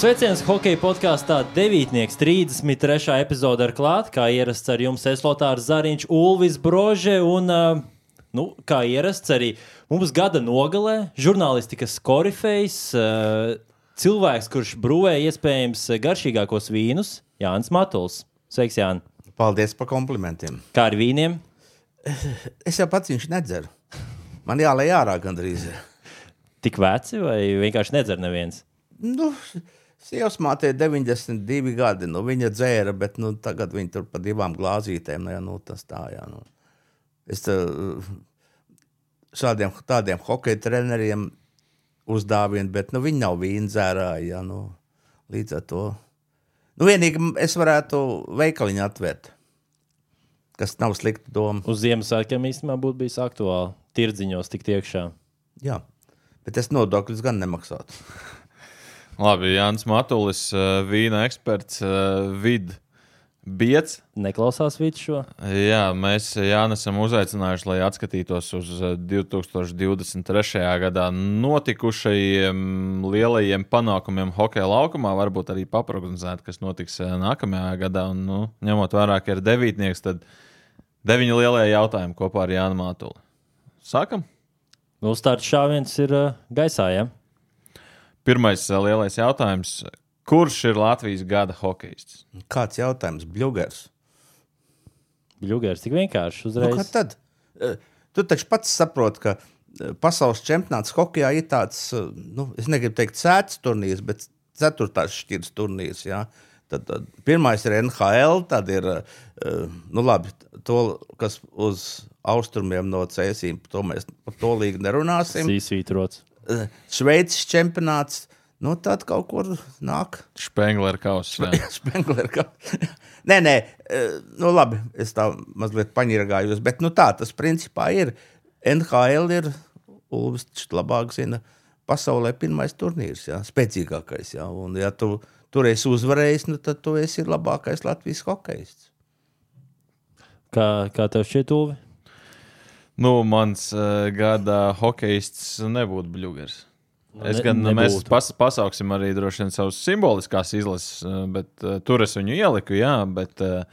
Sveiciens hokeja podkāstā 9. 33. epizode ar klātu. Kā ierasts ar jums, Eslotārs Zariņš, Ulvis Brože un, nu, kā ierasts arī mums gada nogalē, žurnālistikas korifejs, cilvēks, kurš brūvē iespējams garšīgākos vīnus, Jānis Matuls. Sveiks, Jānis! Paldies par komplimentiem. Kā ar vīniem? Es jau pats viņš nedzeru. Man jālai ārā gandrīz. Tik veci vai vienkārši nedzer neviens? Nu, Sievas mātei 92 gadi, nu viņa dzēra, bet nu, tagad viņa tur pa divām glāzītēm. Nu, jā, nu, tas tā, jā, nu. Es uh, šādiem tādiem hokeja treneriem uzdāvinu, bet nu, viņi nav vīndzērāji. Jā, nu, līdz ar to. Nu, vienīgi es varētu veikaliņu atvērt, kas nav slikta doma. Uz Ziemassvētkiem īstenībā būtu bijis aktuāli. Tirdziņos tik iekšā. Jā, bet es nodokļus gan nemaksātu. Labi, Jānis Matulis, eh, vīna eksperts, eh, vid. Biets. Neklausās vidus šo. Jā, mēs Jānis esam uzaicinājuši, lai atskatītos uz 2023. Eh, gadā notikušajiem lielajiem panākumiem hokeja laukumā. Varbūt arī paprognozēt, kas notiks nākamajā gadā. Un, nu, ņemot vērā, ka ir devītnieks, tad deviņi lielie jautājumi kopā ar Jānu Mātuli. Sākam! Nu, starts šāviens ir gaisā. Ja? Pirmais uh, lielais jautājums. Kurš ir Latvijas gada hokejists? Kāds jautājums? Bļūgers. Bļūgers tik vienkārši uzreiz. Nu, tad, tu taču pats saproti, ka pasaules čempionāts hokeja ir tāds, nu, es negribu teikt, sēdes turnīrs, bet ceturtās šķiras turnīrs. Jā. Tad, tad pirmais ir NHL, tad ir nu, labi, to, kas uz austrumiem no cēsīm. To mēs par to līgu nerunāsim. Sīsvītrots. Šveices čempionāts. Nu, tad kaut kur nāk. Spengler kausa. Spengler kausa. nē, nē, nu labi, es tā mazliet paņirgājos, bet nu tā tas principā ir. NHL ir, Ulvis labāk zina, pasaulē pirmais turnīrs, jā, spēcīgākais. Jā, un ja tu tur esi uzvarējis, nu, tad tu esi labākais Latvijas hokejists. Kā, kā tev šķiet, Ulvi? Nu, mans uh, gada hokejists nebūtu bļūgers. Es Ne- gan mēs nebūtu. pas, pasauksim arī droši vien savus simboliskās izlases, uh, bet uh, tur es viņu ieliku, jā, bet uh,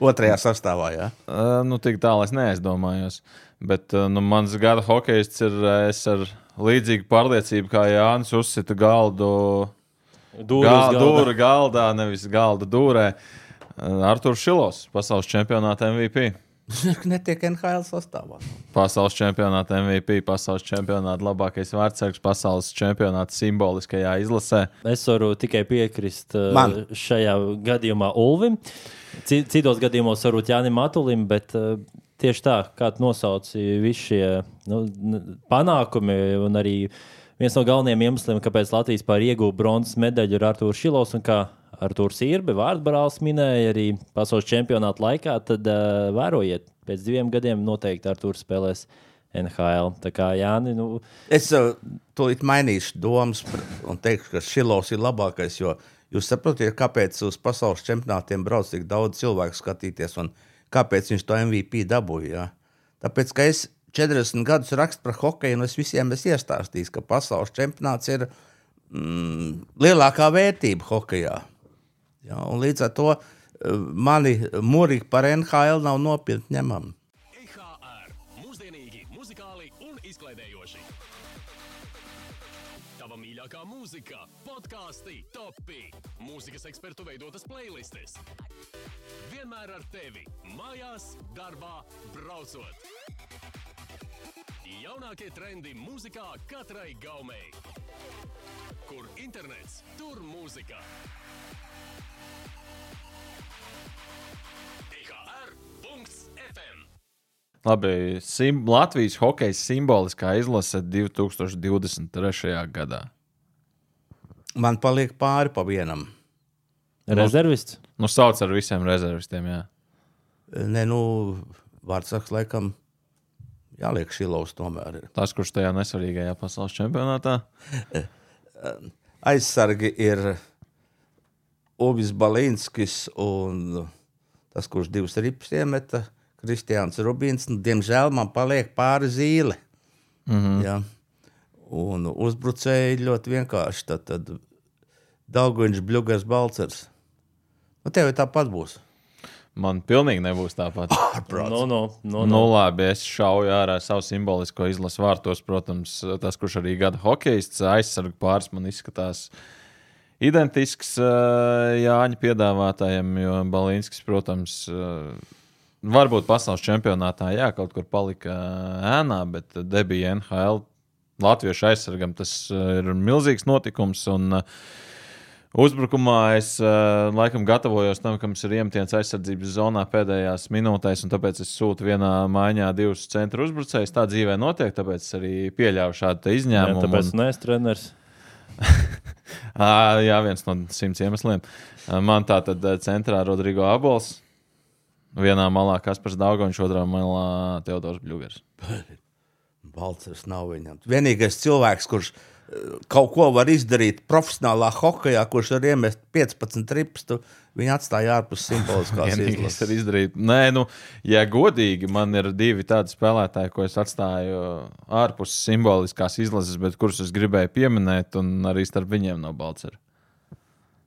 Otrajā sastāvā, jā. uh, nu, tik tālu es neaizdomājos. Bet uh, nu, mans gada hokejists ir uh, es ar līdzīgu pārliecību, kā Jānis uzsita galdu. Gal, galda. dūra galdā, nevis galda dūrē. Uh, Arthurs Šilovs, pasaules čempionāta MVP. Netiek NHL sastāvā. Pasaules čempionāta MVP, pasaules čempionāta labākais vārdsargs, pasaules čempionāta simboliskajā izlasē. Es varu tikai piekrist uh, Man. šajā gadījumā Ulvim. Ci- Citos gadījumos varbūt Jānis Matulim, bet uh, tieši tā, kā nosauci, visi šie nu, panākumi un arī viens no galvenajiem iemesliem, kāpēc Latvijas pār ieguva bronzas medaļu, ir Arthurs Šilovs un kā Arthurs Irbe, Vārdbarāls minēja arī pasaules čempionāta laikā, tad uh, vērojiet, pēc diviem gadiem noteikti Arthurs spēlēs NHL. Tā kā Jāni, nu, Es uh, tūlīt mainīšu domas par- un teikšu, ka Šilovs ir labākais. Jo jūs saprotat, kāpēc uz pasaules čempionātiem brauc tik daudz cilvēku skatīties un kāpēc viņš to MVP dabūja. Ja? Tāpēc, ka es 40 gadus rakstu par hokeju, un es visiem esmu iestāstījis, ka pasaules čempionāts ir mm, lielākā vērtība hokejā. Ja? Līdz ar to uh, mani mūrīgi par NHL nav nopietni ņemami. EHR - mūsdienīgi, muzikāli un izklaidējoši. Tava mīļākā mūzika, podkāsti, topi, mūzikas ekspertu veidotas playlists. Vienmēr ar tevi, mājās, darbā, braucot. Jaunākie trendi mūzikā katrai gaumei. Kur internets, tur mūzika. IHR.FM Labi, sim, Latvijas hokeja simboliskā izlase 2023. gadā. Man paliek pāri pa vienam. rezervists. Nu, sauc ar visiem rezervistiem. Jā. Nē, nu, vārdsargs laikam jāliek šilovs tomēr. Ir. Tas, kurš tajā nesvarīgajā pasaules čempionātā. Aizsargi ir Uvis Balinskis un tas, kurš divas ripas iemeta, Kristiāns Rubins. Nu, diemžēl man paliek pāri zīle. Mm -hmm. ja? Un uzbrucēji ļoti vienkārši. Tad, tad Dauguņš, Blugas, Balcers. Nu, tev jau tāpat būs. Man pilnīgi nebūs tāpat. No, no, no, Nu, labi, es šauju ārā savu simbolisko izlasu vārtos. Protams, tas, kurš arī gada hokejists, aizsargu pāris man izskatās identisks uh, Jāņa piedāvātājiem, jo Balīnskis, protams, uh, varbūt pasaules čempionātā, jā, kaut kur palika uh, ēnā, bet debija NHL Latviešu aizsargam tas ir milzīgs notikums. Un, uh, Uzbrukumā es uh, laikam gatavojos tam, ka mums ir iemetiens aizsardzības zonā pēdējās minūtēs, un tāpēc es sūtu vienā maiņā divus centra uzbrucējus. Tā dzīvē notiek, tāpēc es arī pieļāvu šādu te Jā, izņēmumu. tāpēc un- neesmu treneris. Ā, jā, viens no simts iemesliem. Man tā tad centrā Rodrigo Abols. Vienā malā Kaspars Daugovs, otrā malā Teodors Bļūgers. Balcers nav viņam. Vienīgais cilvēks, kurš eh, kaut ko var izdarīt profesionālā hokeja, kurš var iemest 15 rips, tu viņu atstāja ārpus simboliskās Vienīgais ir izlases. izdarīt. Nē, nu, ja godīgi, man ir divi tādi spēlētāji, ko es atstāju ārpus simboliskās izlases, bet kurus es gribēju pieminēt, un arī starp viņiem nav Balcera.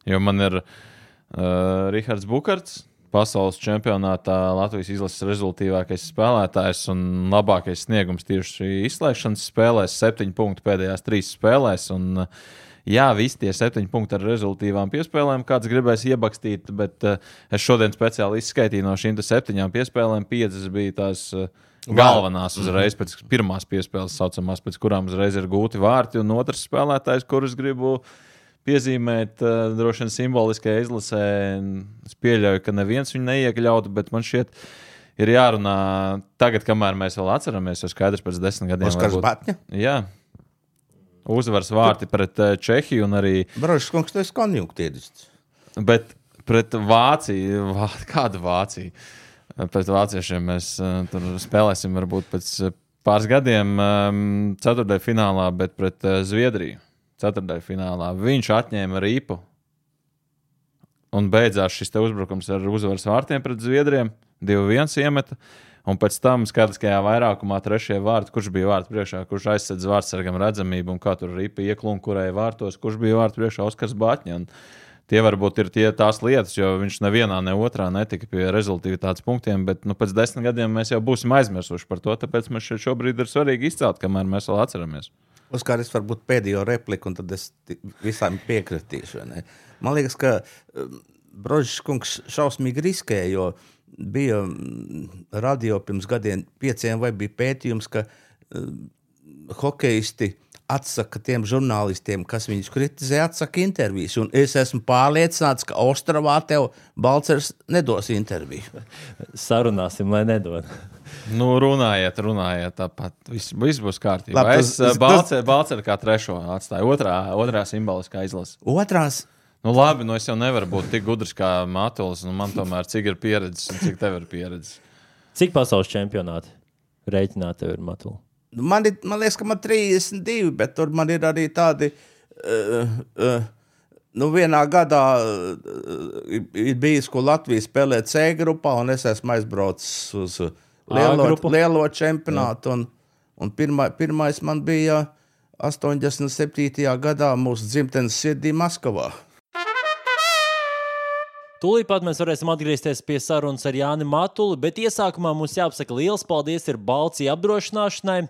Jo man ir uh, Rihards Bukarts, pasaules čempionātā Latvijas izlases rezultātīvākais spēlētājs un labākais sniegums tieši izslēgšanas spēlēs, septiņi punkti pēdējās trīs spēlēs. Un, uh, Jā, visi tie septiņi punkti ar rezultātīvām piespēlēm, kāds gribēs iebakstīt, bet uh, es šodien speciāli izskaitīju no šīm septiņām piespēlēm. Piecas bija tās uh, galvenās uzreiz pēc pirmās piespēles, saucamās, pēc kurām uzreiz ir gūti vārti. Un otrs spēlētājs, kurus gribu piezīmēt, uh, droši vien simboliskajā izlasē, es pieļauju, ka neviens viņu neiekļautu, bet man šķiet, ir jārunā tagad, kamēr mēs vēl atceramies, jo skaidrs pēc desmit gadiem. Oskars Batņa. Jā. Uzvaras vārti pret eh, Čehiju un arī Brožs kungs, tas ir konjunktīvists. Bet pret Vāciju, Vā, kāda Vācija? Pret vāciešiem mēs uh, tur spēlēsim varbūt pēc uh, pāris gadiem, um, ceturtajā finālā, bet pret uh, Zviedriju. Ceturtajā finālā viņš atņēma rīpu. Un beidzās šis uzbrukums ar uzvaras vārtiem pret Zviedriem. 2-1 iemeta. Un pēc tam skaitliskajā vairākumā trešajā vārtā, kurš bija vārtu priekšā, kurš aizsardz vārdsargam redzamību un kā tur ripa ieklunkurēja vārtos, kurš bija vārtu priekšā Oskars Batņa. Tie varbūt ir tie, tās lietas, jo viņš nevienā, ne otrā netika pie rezultātu punktiem, bet nu, pēc desmit gadiem mēs jau būsim aizmirsuši par to. Tāpēc šeit šobrīd ir svarīgi izcelt, kamēr mēs vēl atceramies. Es varbūt pēdējo repliku, un tad es visām piekritīšu. ne? Man liekas, ka um, Brožs kungs šausmīgi riskēja, jo bija mm, radio pirms gadiem, pieciem, vai bija pētījums, ka um, hokeisti atsaka tiem žurnālistiem, kas viņus kritizē, atsaka intervijas. Un es esmu pārliecināts, ka Ostravā tev Balčers nedos interviju. Sarunāsim, lai nedod. Nu, runājiet, runājiet, tāpat viss, viss būs kārtībā. Labi, tas- es tas- Balčūsku kā trešo atstāju, otrā, otrā simboliskā izlase. Otrās, Nu, labi, nu es jau nevaru būt tik gudrs kā Matulis. Nu, man tomēr cik ir pieredzes un cik tev ir pieredzes. Cik pasaules čempionāti rēķināti tev ir Matula? man, ir, man liekas, ka man ir 32, bet tur man ir arī tādi. Uh, uh, Nu, vienā gadā uh, ir bijis, ko Latvija spēlē C grupā, un es esmu aizbraucis uz uh, lielo, lielo čempionātu. Un, un pirmā, pirmais man bija 87. gadā mūsu dzimtenes sirdī Maskavā. Tūlīt pat mēs varēsim atgriezties pie sarunas ar Jāni Matuli, bet iesākumā mums jāapsaka liels paldies ir Balcija apdrošināšanai.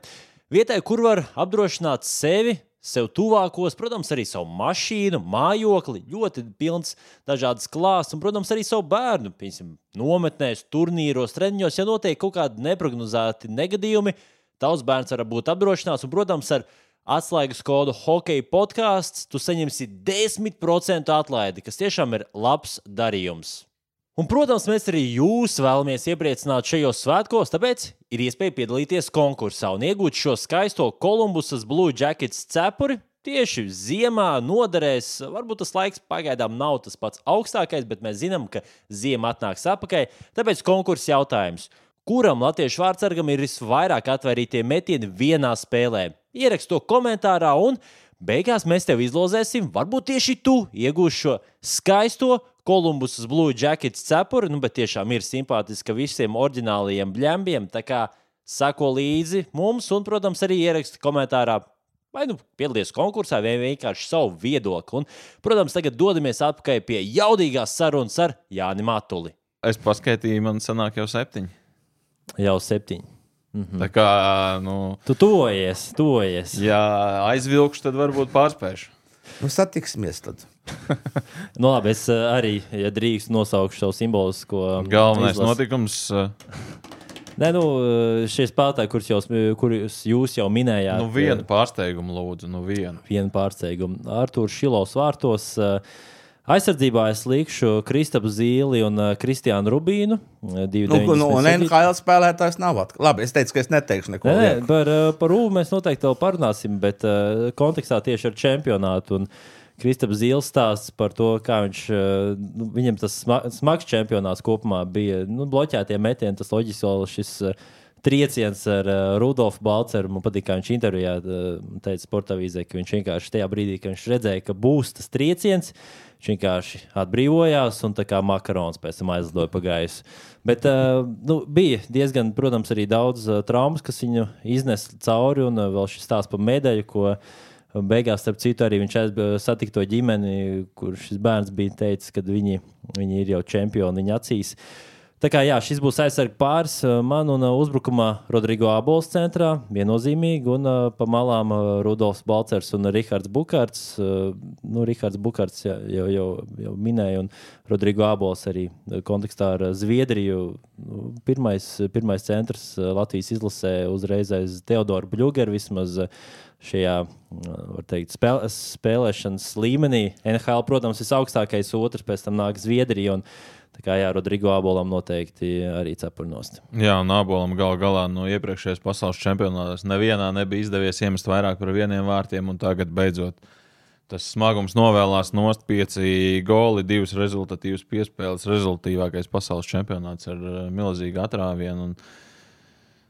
Vietai, kur var apdrošināt sevi, sev tuvākos, protams, arī savu mašīnu, mājokli, ļoti pilns dažādas klāstus, un, protams, arī savu bērnu. Piemēram, nometnēs, turnīros, treniņos, ja notiek kaut kādi neprognozēti negadījumi, tavs bērns var būt apdrošināts, un, protams, ar atslēgas kodu hockey podkāsts, tu saņemsi 10% atlaidi, kas tiešām ir labs darījums. Un, protams, mēs arī jūs vēlamies iepriecināt šajos svētkos, tāpēc ir iespēja piedalīties konkursā un iegūt šo skaisto Kolumbusas Blue Jackets cepuri. Tieši ziemā noderēs, varbūt tas laiks pagaidām nav tas pats augstākais, bet mēs zinām, ka ziema atnāks atpakaļ. Tāpēc konkurss jautājums. Kuram latviešu vārdsargam ir visvairāk atvērtītie metieni vienā spēlē? Ierakst to komentārā, un beigās mēs tev izlozēsim. Varbūt tieši tu iegūsi šo skaisto Kolumbusas Blue Jackets cepuri, nu, bet tiešām ir simpātiski visiem oriģinālajiem bļembiem. Tā kā sako līdzi mums, un, protams, arī ieraksti komentārā vai nu piedalīties konkursā, vai vienkārši savu viedokli. Un, protams, tagad dodamies atpakaļ pie jaudīgās sarunas ar Jāni Matuli. Es paskaitīju, man sanāk jau septiņi. Jau septiņi. Tā kā, nu, Tu tojies, tojies. ja aizvilkšu, tad varbūt pārspēšu. Nu, satiksimies tad. Nu, labi, es eh, arī, ja drīkst, nosaukšu savu simbolisko. Galvenais izlasi. notikums. uh, Nē, nu, šie spēlētāji, kurus jūs, kurus jūs jau minējāt, Nu, vienu pārsteigumu lūdzu, nu, vienu. vienu pārsteigumu. Arthurs Šilovs vārtos. eh, Aizsardzībā es likšu Kristapu Zīli un eh, Kristiānu Rubīnu. eh, divi Nu, nu, un 97. NHL spēlētājs nav atkal. Labi, es teicu, ka es neteikšu neko. Nē, lieku. par, eh, par Rūmu mēs noteikti vēl parunāsim, bet uh, kontekstā tieši ar čempionātu. Un Kristaps Zīles stāsts par to, kā viņš, uh, nu, viņam tas sma smags čempionāts kopumā bija. Nu, bloķētie metieni, tas loģiski vēl šis uh, trieciens ar uh, Rudolfu Balceru. Man patīk, kā viņš intervijā uh, teica sportavīzē, ka viņš vienkārši tajā brīdī, kad viņš redzēja, ka būs tas trieciens, viņš vienkārši atbrīvojās un tā kā makarons pēc tam aizlidoja pa gaisu. Bet uh, nu, bija diezgan, protams, arī daudz uh, traumas, kas viņu iznesa cauri, un uh, vēl šis stāsts par medaļu, ko beigās, starp citu, arī viņš satika to ģimeni, kur šis bērns bija teicis, ka viņi, viņi ir jau čempioni viņa acīs. Tā kā jā, šis būs aizsardzības pāris uh, man un uh, uzbrukumā Rodrigo Abols centrā, viennozīmīgi, un uh, pa malām Rudolfs Balcers un Rihards Bukārts. Nu, Rihards Bukārts jā, jau, jau, jau minēja, un Rodrigo Abols arī kontekstā ar Zviedriju. Nu, pirmais, pirmais centrs Latvijas izlasē uzreiz aiz Teodoru Bļūgeru vismaz. Šajā teikt, spēl, spēlēšanas līmenī NHL, protams, ir augstākais, otrs pēc tam nāk Zviedrija. Un, Tā kā jā, Rodrigo Abolam noteikti arī cepurnost. Jā, un abolam gal galā no iepriekšējās pasaules čempionātos nevienā nebija izdevies iemest vairāk par vieniem vārtiem, un tagad beidzot tas smagums novēlās nost pieci goli, divas rezultatīvas piespēles, rezultātīvākais pasaules čempionāts ar eh, milzīgu atrāvienu. Un,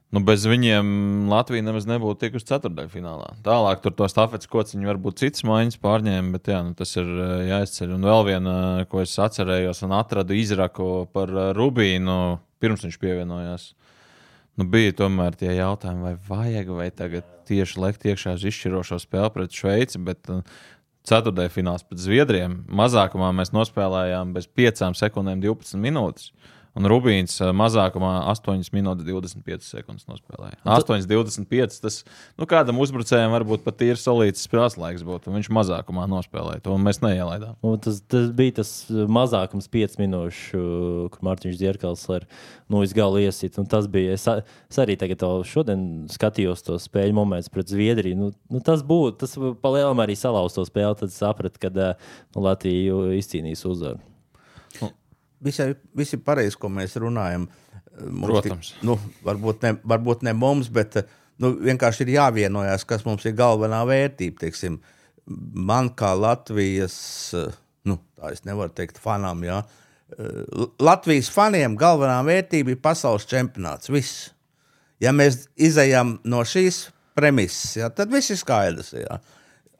Nu, bez viņiem Latvija nemaz nebūtu tikusi ceturdaļfinālā. Tālāk tur to stafetes kociņu varbūt citas maiņas pārņēma, bet jā, nu, tas ir eh, jāizceļ. Un vēl viena, ko es atcerējos un atradu izraku par eh, Rubīnu, pirms viņš pievienojās. Nu, bija tomēr tie jautājumi, vai vajag, vai tagad tieši lekt iekšā uz izšķirošo spēli pret Šveici. Bet uh, ceturtajā finālā pret Zviedriem mazākumā mēs nospēlējām bez 5 sekundēm 12 minūtes. Un Rubīns mazākumā 8 minūtes 25 sekundes nospēlēja. 8, 25. Tas nu, kādam uzbrucējam varbūt pat ir solīts spēles laiks, un Viņš mazākumā nospēlēja to, mēs neielaidām. Un tas, tas bija tas mazākums, 5 minūšu, kur Mārtiņš Zierkals ar nu, izgalu iesit. Un Tas bija. Es, es arī tagad šodien skatījos to spēļu momentu pret Zviedriju. Nu, nu, tas būtu, tas palielinājumā arī salauz to spēli. Tad sapratu, ka nu, Latvija izcīnīs uzvaru. Visi, visi pareizi, ko mēs runājam. Mums Protams. Tik, nu, varbūt, ne, varbūt ne mums, bet nu, vienkārši ir jāvienojas, kas mums ir galvenā vērtība. Teiksim, man kā Latvijas, nu, tā es nevaru teikt, fanām, jā. Latvijas faniem galvenā vērtība ir pasaules čempionāts. Viss. Ja mēs izējām no šīs premises, jā, tad viss ir skaidrs. Jā.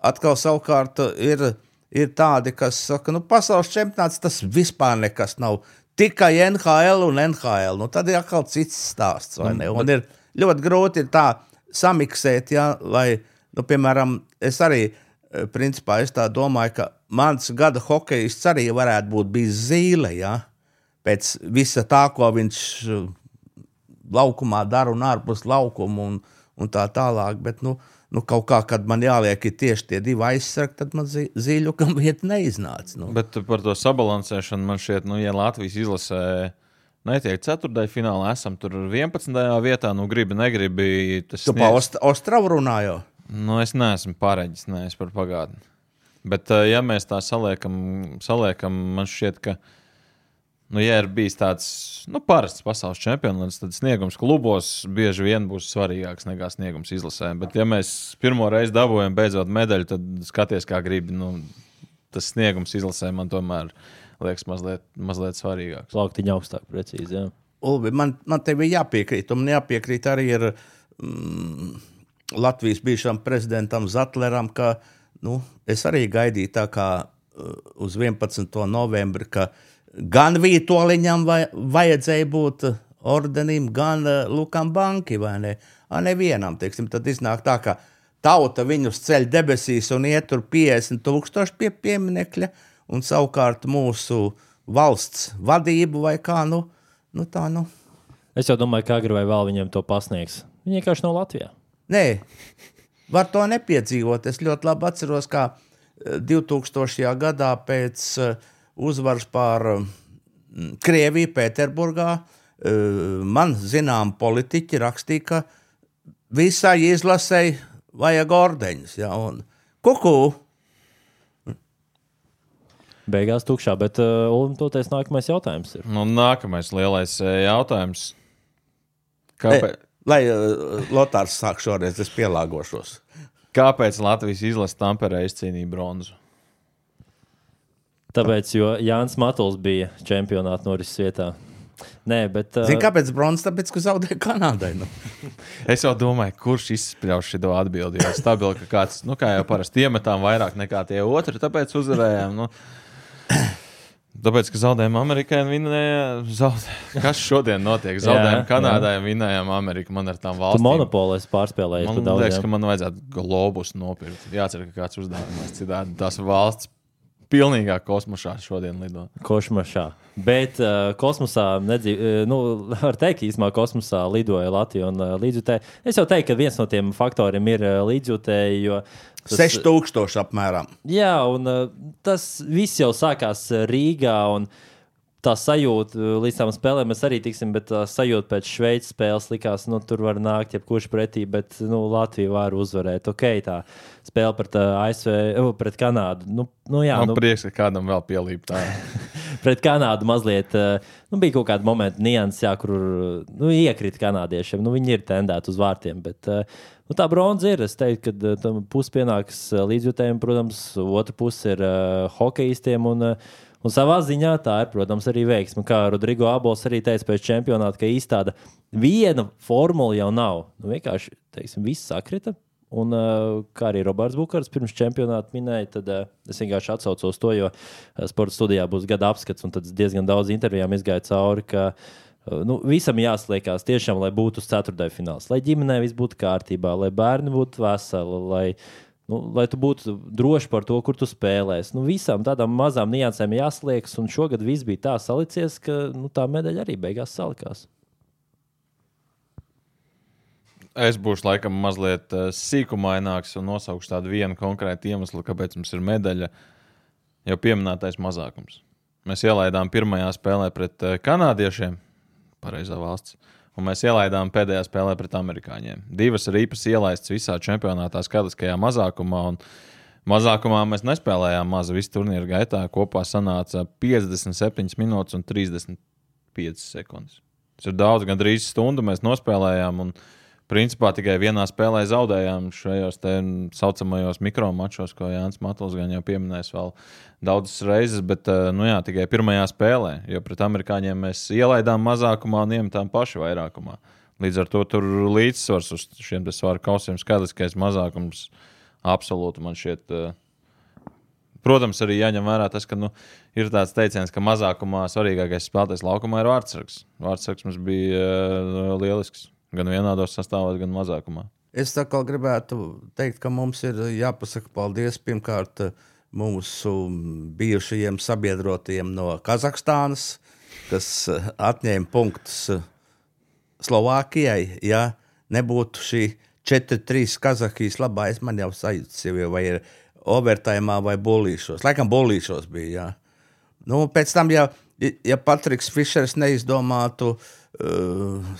Atkal savukārt ir, ir tādi, kas saka, nu, pasaules čempionāts tas vispār nekas nav. Tikai NHL un NHL. Nu, tad ir atkal cits stāsts. ne? Un ir ļoti grūti ir tā samiksēt, ja, lai, nu, piemēram, es arī, eh, principā, es tā domāju, ka mans gada hokejists arī varētu būt bijis zīle, ja, pēc visa tā, ko viņš eh, laukumā dara un ārpus laukuma un, un tā tālāk. Bet, nu, nu, kaut kā, kad man jāliek tieši tie divi aizsargi, tad man zi- zīļukam vieta neiznāca. Nu. Bet par to sabalansēšanu man šķiet, nu, ja Latvijas izlasē netiek ceturtajā finālā, esam tur 11. vietā, nu, gribi, negribi. Tas Tu pa Ost Ostravu runāju. Nu, es neesmu pareģis, neesmu par pagātni. Bet, eh, ja mēs tā saliekam, saliekam man šķiet, ka, nu, ja ir bijis tāds nu, parasts pasaules čempionāts, tad sniegums klubos bieži vien būs svarīgāks nekā sniegums izlasē. Bet, ja mēs pirmo reizi dabūjam beidzot medaļu, tad skaties, kā gribi. Nu, tas sniegums izlasē man tomēr liekas mazliet, mazliet svarīgāks. Plauktiņa augstāk, precīzi. Jā. Ulbi, man, man te bija jāpiekrīt, un man jāpiekrīt arī ir mm, Latvijas bijušam prezidentam Zatleram, ka nu, es arī gaidīju tā kā uh, uz 11. novembri, ka gan Vītoliņam vai, vajadzēja būt uh, ordenim, gan uh, Lukam Banki vai ne. A, nevienam, teiksim, tad iznāk tā, ka tauta viņus ceļ debesīs un iet tur 50 tūkstoši pie pieminekļa, un savukārt mūsu valsts vadību vai kā, nu, nu tā, nu. Es jau domāju, ka agri vai vēl viņiem to pasniegs. Viņi vienkārši nav Latvijā. Nē, var to nepiedzīvot. Es ļoti labi atceros, kā eh, 2000. gadā pēc eh, uzvaras pār eh, Krieviju Pēterburgā eh, man zinām politiķi rakstīja, ka visai izlasēji vajag ordeņus. Ja, un kuku, Beigās tukšā, bet uh, toties nākamais jautājums ir. Nu, nākamais lielais eh, jautājums. e, Kāpēc, lai uh, Lotārs sāk šoreiz, es pielāgošos. kāpēc Latvijas izlase Tamperē izcīnīja bronzu? Tāpēc, jo Jānis Matuls bija čempionāta norises vietā. Nē, bet. Uh, Zini, kāpēc bronzas? Tāpēc, ka zaudēja Kanādai. Nu. Es jau domāju, kurš izspļaus šo atbildību. Jo stabili, ka kāds, nu, kā jau parasti, iemetām vairāk nekā tie otri, tāpēc uzvarējām. Nu. Tāpēc, ka zaudējām Amerikai un vinējām. Zaud... Kas šodien notiek? Zaudējām Jā, Kanādai un vinējām Ameriku. Man ar tām Tu valstīm. monopolēs pārspēlēji. Man liekas, ka man vajadzētu globus nopirkt. Jācer, ka kāds uzdevums citādi. Tās valsts pilnīgā kosmosā šodien lido. Kosmosā. Bet uh, kosmosā, nedzīv, uh, nu, var teikt, īstenībā kosmosā lidoja Latvija un uh, līdzjutēji. Es jau teiktu, ka viens no tiem faktoriem ir uh, līdzjutēji. jo tas- 6000 apmēram. Jā, un uh, tas viss jau sākās uh, Rīgā. Un, Tā sajūta uh, līdz tam spēlēm mēs arī tiksim, bet tā sajūta pēc Šveices spēles likās, nu, tur var nākt jebkurš pretī, bet nu, Latvija var uzvarēt. Ok, tā spēle pret uh, ASV, uh, pret Kanādu. Nu, nu, jā, Man nu, prieks, ka kādam vēl pielīp tā. pret Kanādu mazliet nu, bija kaut kāda momenta, nianses, jā, kur nu, iekrita kanādiešiem. Nu, viņi ir tendēti uz vārtiem. Bet, nu, tā bronza ir. Es teiktu, ka tam pusi pienāks līdzjutējiem, protams, otra puse ir uh, hokeistiem. Un, uh, Un savā ziņā tā ir, protams, arī veiksme. Kā Rodrigo Abols arī teica pēc čempionāta, ka īsta tāda viena formula jau nav. Nu, vienkārši, teiksim, viss sakrita. Un, uh, kā arī Roberts Bukārs pirms čempionāta minēja, tad uh, es vienkārši atsaucos to, jo uh, sporta studijā būs gada apskats, un tad diezgan daudz intervijām izgāju cauri. Ka, uh, nu, visam jāsliekās tiešām, lai būtu uz ceturtajā fināls, lai ģimenē viss būtu kārtībā, lai bērni būtu veseli, lai, nu, lai tu būtu drošs par to, kur tu spēlēsi. Nu, visām tādām mazām niansēm jāsliekas, un šogad viss bija tā salicies, ka nu, tā medaļa arī beigās salikās. Es būšu laikam mazliet uh, sīkumaināks un nosaukšu tādu vienu konkrētu iemeslu, kāpēc mums ir medaļa. Jau pieminētais mazākums. Mēs ielaidām pirmajā spēlē pret uh, kanādiešiem, pareizā valsts, un mēs ielaidām pēdējā spēlē pret amerikāņiem. Divas ir īpaši ielaistas visā čempionātā, skatiskajā mazākumā. Mazākumā mēs nespēlējām mazu visu turnīru gaitā. Kopā sanāca 57 minūtes un 35 sekundes. Tas ir daudz, gandrīz stundu mēs nospēlējām. Un, Principā tikai vienā spēlē zaudējām šajos tā saucamajos mikromačos, ko Jānis Matls gan jau pieminējis vēl daudzas reizes, bet eh, nu jā, tikai pirmajā spēlē, jo pret amerikāņiem mēs ielaidām mazākumā un iemetām paši vairākumā. Līdz ar to tur līdzsvars uz šiem svaru kausiem skaidriskais mazākums absolūti man šķiet. eh, Protams, arī jāņem vērā tas, ka nu, ir tāds teiciens, ka mazākumā svarīgākais spēlētājs laukumā ir vārdsargs. Vārdsargs mums bija uh, lielisks. Gan vienādos sastāvos, gan mazākumā. Es kā gribētu teikt, ka mums ir jāpasaka paldies pirmkārt mūsu bijušajiem sabiedrotajiem no Kazahstānas, kas atņēma punktus Slovākijai. Ja nebūtu šī 4-3 Kazahijas labā, es man jau sajūtu sevi, vai ir overtājumā vai bolīšos. Laikam bolīšos bija. Ja. Nu, pēc tam, ja, ja Patriks Fišers neizdomātu uh,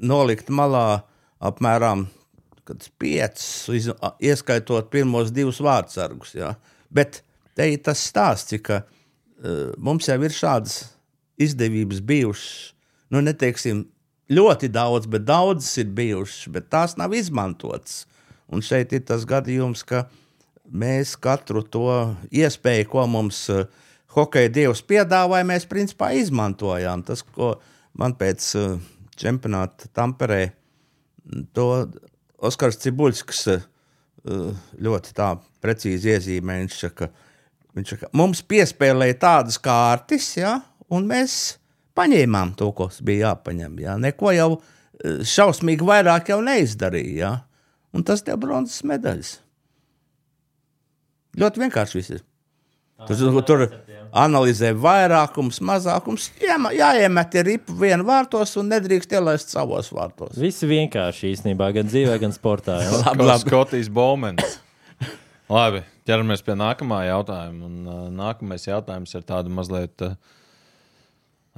nolikt malā apmēram piecus, iz- ieskaitot pirmos divus vārdsargus. Ja. Bet te ir tas stāsts, ka uh, mums jau ir šādas izdevības bijušas. Nu, neteiksim, ļoti daudz, bet daudzas ir bijušas, bet tās nav izmantotas. Un šeit ir tas gadījums, ka mēs katru to iespēju, ko mums uh, hokeja dievs piedāvāja, mēs principā izmantojām. Tas, ko man pēc uh, čempionāta Tamperē, to Oskars Cibuļskis uh, ļoti tā precīzi iezīmē. Viņš saka, viņš saka, mums piespēlēja tādas kārtas, ja, un mēs paņēmām to, kas bija jāpaņem. Ja. Neko jau eh, šausmīgi vairāk jau neizdarīja. Ja. un tas tev bronzas medaļas. Ļoti vienkārši viss ir. Tur, tur, tur analizē vairākums, mazākums. Jā, jāiemet ir ripu vienu vārtos un nedrīkst ielaist savos vārtos. Viss vienkārši īstenībā, gan dzīvē, gan sportā. Ja? Labi, labi. Skotijas Bowmans. Labi, ķeramies pie nākamā jautājuma. Un, uh, nākamais jautājums ir tāds mazliet uh,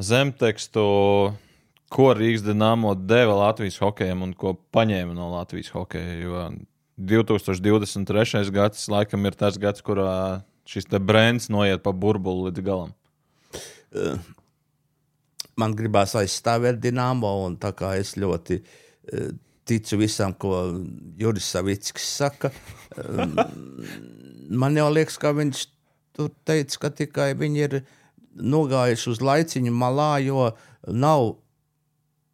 zemtekstu. Ko Rīgas dīnāmo deva Latvijas hokejam un ko paņēma no Latvijas hokeja? Jo 2023. gads laikam ir tas gads, kurā šis brands noiet pa burbuli līdz galam. man gribās aizstāvēt Dienāmo, un tā kā es ļoti eh, ticu visam, ko Juris Savickis saka, um, man jau liekas, ka viņš tur teica, ka tikai viņi ir nogājuši uz laiciņu malā, jo nav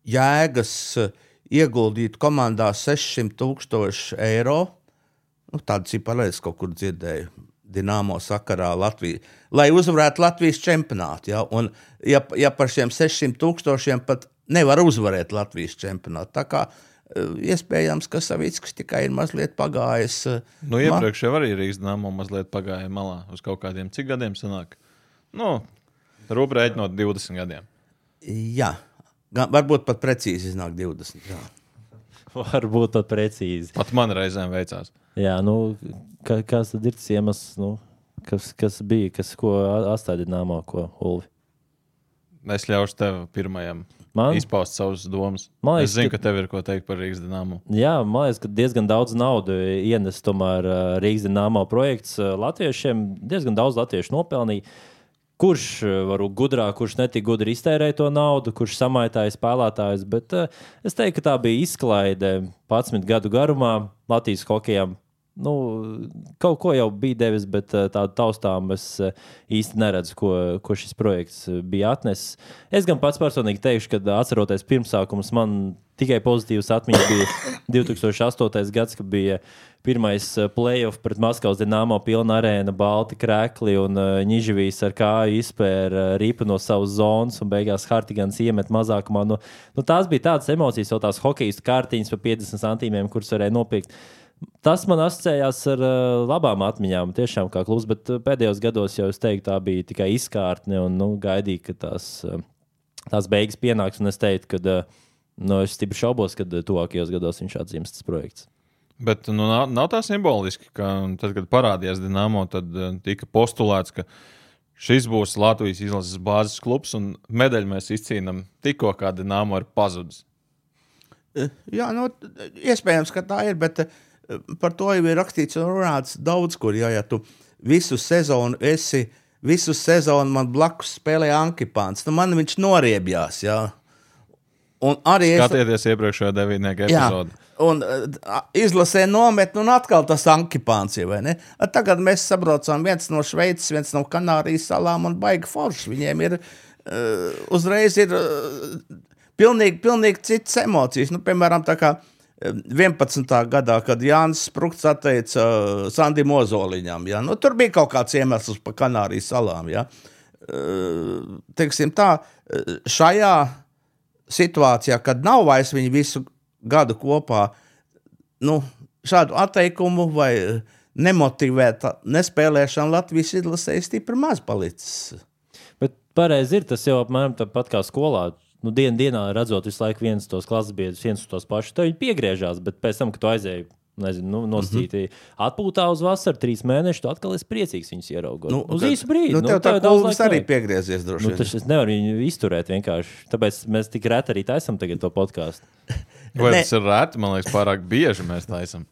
jēgas eh, ieguldīt komandā 600 tūkstoši eiro. Nu, tādu ciparu es kaut kur dzirdēju. Dienāmo sakarā Latvijā, lai uzvarētu Latvijas čempionātu. Ja? Un, ja, ja par šiem 600 tūkstošiem pat nevar uzvarēt Latvijas čempionātu, tā kā eh, iespējams, ka Savickis tikai ir mazliet pagājis. eh, Nu, iepriekš jau arī Rīgas dīnāmo mazliet pagāja malā uz kaut kādiem cik gadiem sanāk. Nu, Rūpīgi no 20 gadiem. Jā, varbūt pat precīzi iznāk 20. Jā. Varbūt pat precīzi. Pat man reizēm veicās. Jā, nu, ka, kas tad ir tas iemesls, nu, kas, kas bija, kas ko astādināmā, ko Ulvi? Es ļaušu tev pirmajam Man? izpaust savas domas. Liekas, es zinu, ka- tev ir ko teikt par Rīgas dīnāmu. Jā, man liekas, ka diezgan daudz naudas ienes tomēr Rīgas dīnāmā projekts. Latviešiem diezgan daudz latviešu nopelnīja. Kurš ā, varbūt gudrāk, kurš netik gudri iztērēja to naudu, kurš samaitāja spēlētājus. Bet uh, es teiktu, ka tā bija izklaide 11 gadu garumā Latvijas hokejam. Nu, kaut ko jau bija devis, bet ā, tādu taustām es ā, īsti neredzu, ko, ko šis projekts ā, bija atnesis. Es gan pats personīgi teikšu, ka atceroties pirmsākumus, man tikai pozitīvas atmiņas bija 2008. gads, kad bija pirmais playoff pret Maskavas dīnāmo pilna arēna, balti krēkli un Nižavīs ar kāju izpēra uh, ripu no savas zonas un beigās Hartigans iemet mazākumā. Nu, nu, tās bija tādas emocijas, jau tās hokeja kārtiņas par 50 centīmiem, kuras varēja nopirkt. Tas man asociējās ar uh, labām atmiņām, tiešām kā klubs, bet uh, pēdējos gados jau es teiktu, tā bija tikai izkārtne un nu, gaidīju, ka tās, uh, tās beigas pienāks. Un es teiktu, ka uh, nu, es stipri šaubos, ka uh, tuvākajos gados viņš atzīmēs tas projekts. Bet nu, nav, nav tā simboliski, ka tad, kad parādījās Dienāmo, tad eh, tika postulēts, ka šis būs Latvijas izlases bāzes klubs un medaļu mēs izcīnām tikko, kā Dienāmo ir pazudis. Jā, nu, iespējams, ka tā ir, bet eh, par to jau ir rakstīts un runāts daudz kur. Jā, ja tu visu sezonu esi, visu sezonu man blakus spēlē Ankipāns, nu man viņš noriebjās. Jā. Un arī es. Skatieties iepriekšējā devītnieka epizodē. un uh, izlasē nometni, un atkal tas ankipāns ir. vai ne? A, Tagad mēs sabraucām viens no Šveices, viens no Kanārijas salām, un baigi forši. Viņiem ir uh, uzreiz ir uh, pilnīgi, pilnīgi citas emocijas. Nu, piemēram, tā kā uh, 11. gadā, kad Jānis Sprūks atteica uh, Sandim Ozoliņam, ja? nu, tur bija kaut kāds iemesls par Kanārijas salām. Ja? Uh, teiksim tā, uh, šajā situācijā, kad nav vairs viņi visu gadu kopā, nu, šādu atteikumu vai nemotivēta nespēlēšana Latvijas izlasē ir stipri maz palicis. Bet pareizi ir tas jau apmēram tāpat kā skolā. Nu, dien, dienā redzot visu laiku viens tos klases biedrus, viens uz tos pašus, tad viņi piegriežās. Bet pēc tam, kad tu aizēji, nezinu, nu, nosacīti mm -hmm. atpūtā uz vasaru, trīs mēnešus, tu atkal esi priecīgs viņus ieraugot. Nu, uz kad- īsu brīdi. Nu, tev tā kulvis laika arī piegriezies droši Nu, vien. tas es nevaru viņu izturēt vienkārši. Tāpēc mēs tik reti arī taisām tagad to podkāstu. Vai tas ir rēti? Man liekas, pārāk bieži mēs taisām.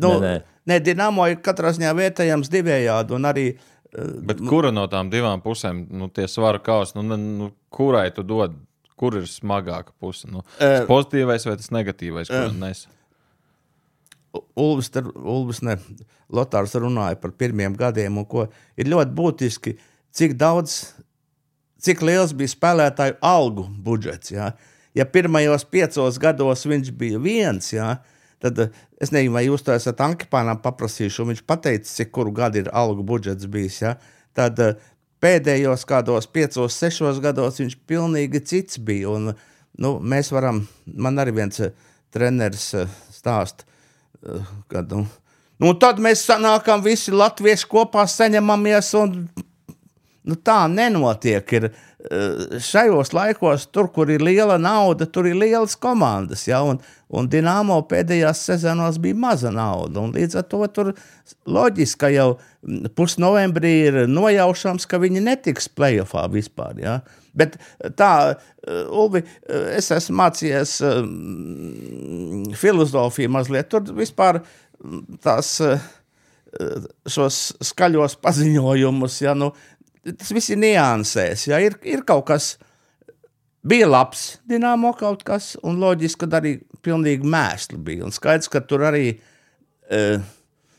Nu, Nē, nē. nē, Dienāmo ir katrā ziņā vietējams divējādi un arī Bet kura no tām divām pusēm, nu, tie svaru kausi, nu, nu, kurai tu dod? Kur ir smagāka puse? Nu, tas pozitīvais vai tas negatīvais? ko nes? Ulvis, te- Ulvis ne, Lotārs runāja par pirmiem gadiem, un ko ir ļoti būtiski, cik daudz, cik liels bija spēlētāju algu budžets. Jā. Ja pirmajos piecos gados viņš bija viens, jā, tad eh, es nezinu, vai jūs to esat Ankipānam paprasījuši, un viņš pateica, cik kuru gadu ir algu budžets bijis. Jā. Tad eh, pēdējos kādos piecos, sešos gados viņš pilnīgi cits bija. Un, nu, mēs varam, man arī viens eh, treneris eh, stāsta eh, kad, nu, nu, tad mēs sanākam visi latvieši kopā, saņemamies un nu, tā nenotiek. Ir, eh, šajos laikos, tur, kur ir liela nauda, tur ir lielas komandas. Ja? Un, un Dienāmo pēdējās sezonos bija maza nauda. Līdz ar to tur loģiski, ka jau pusnovembrī ir nojaušams, ka viņi netiks playoffā vispār. Ja? Bet tā, uh, Ulvi, es esmu mācījies uh, filozofiju mazliet. Tur vispār mm, tās šos skaļos paziņojumus, ja, nu, tas viss ir niansēs. Ja, ir, ir kaut kas, bija labs, dināmo kaut kas, un loģiski, ka arī pilnīgi mēsli bija. Un skaidrs, ka tur arī uh,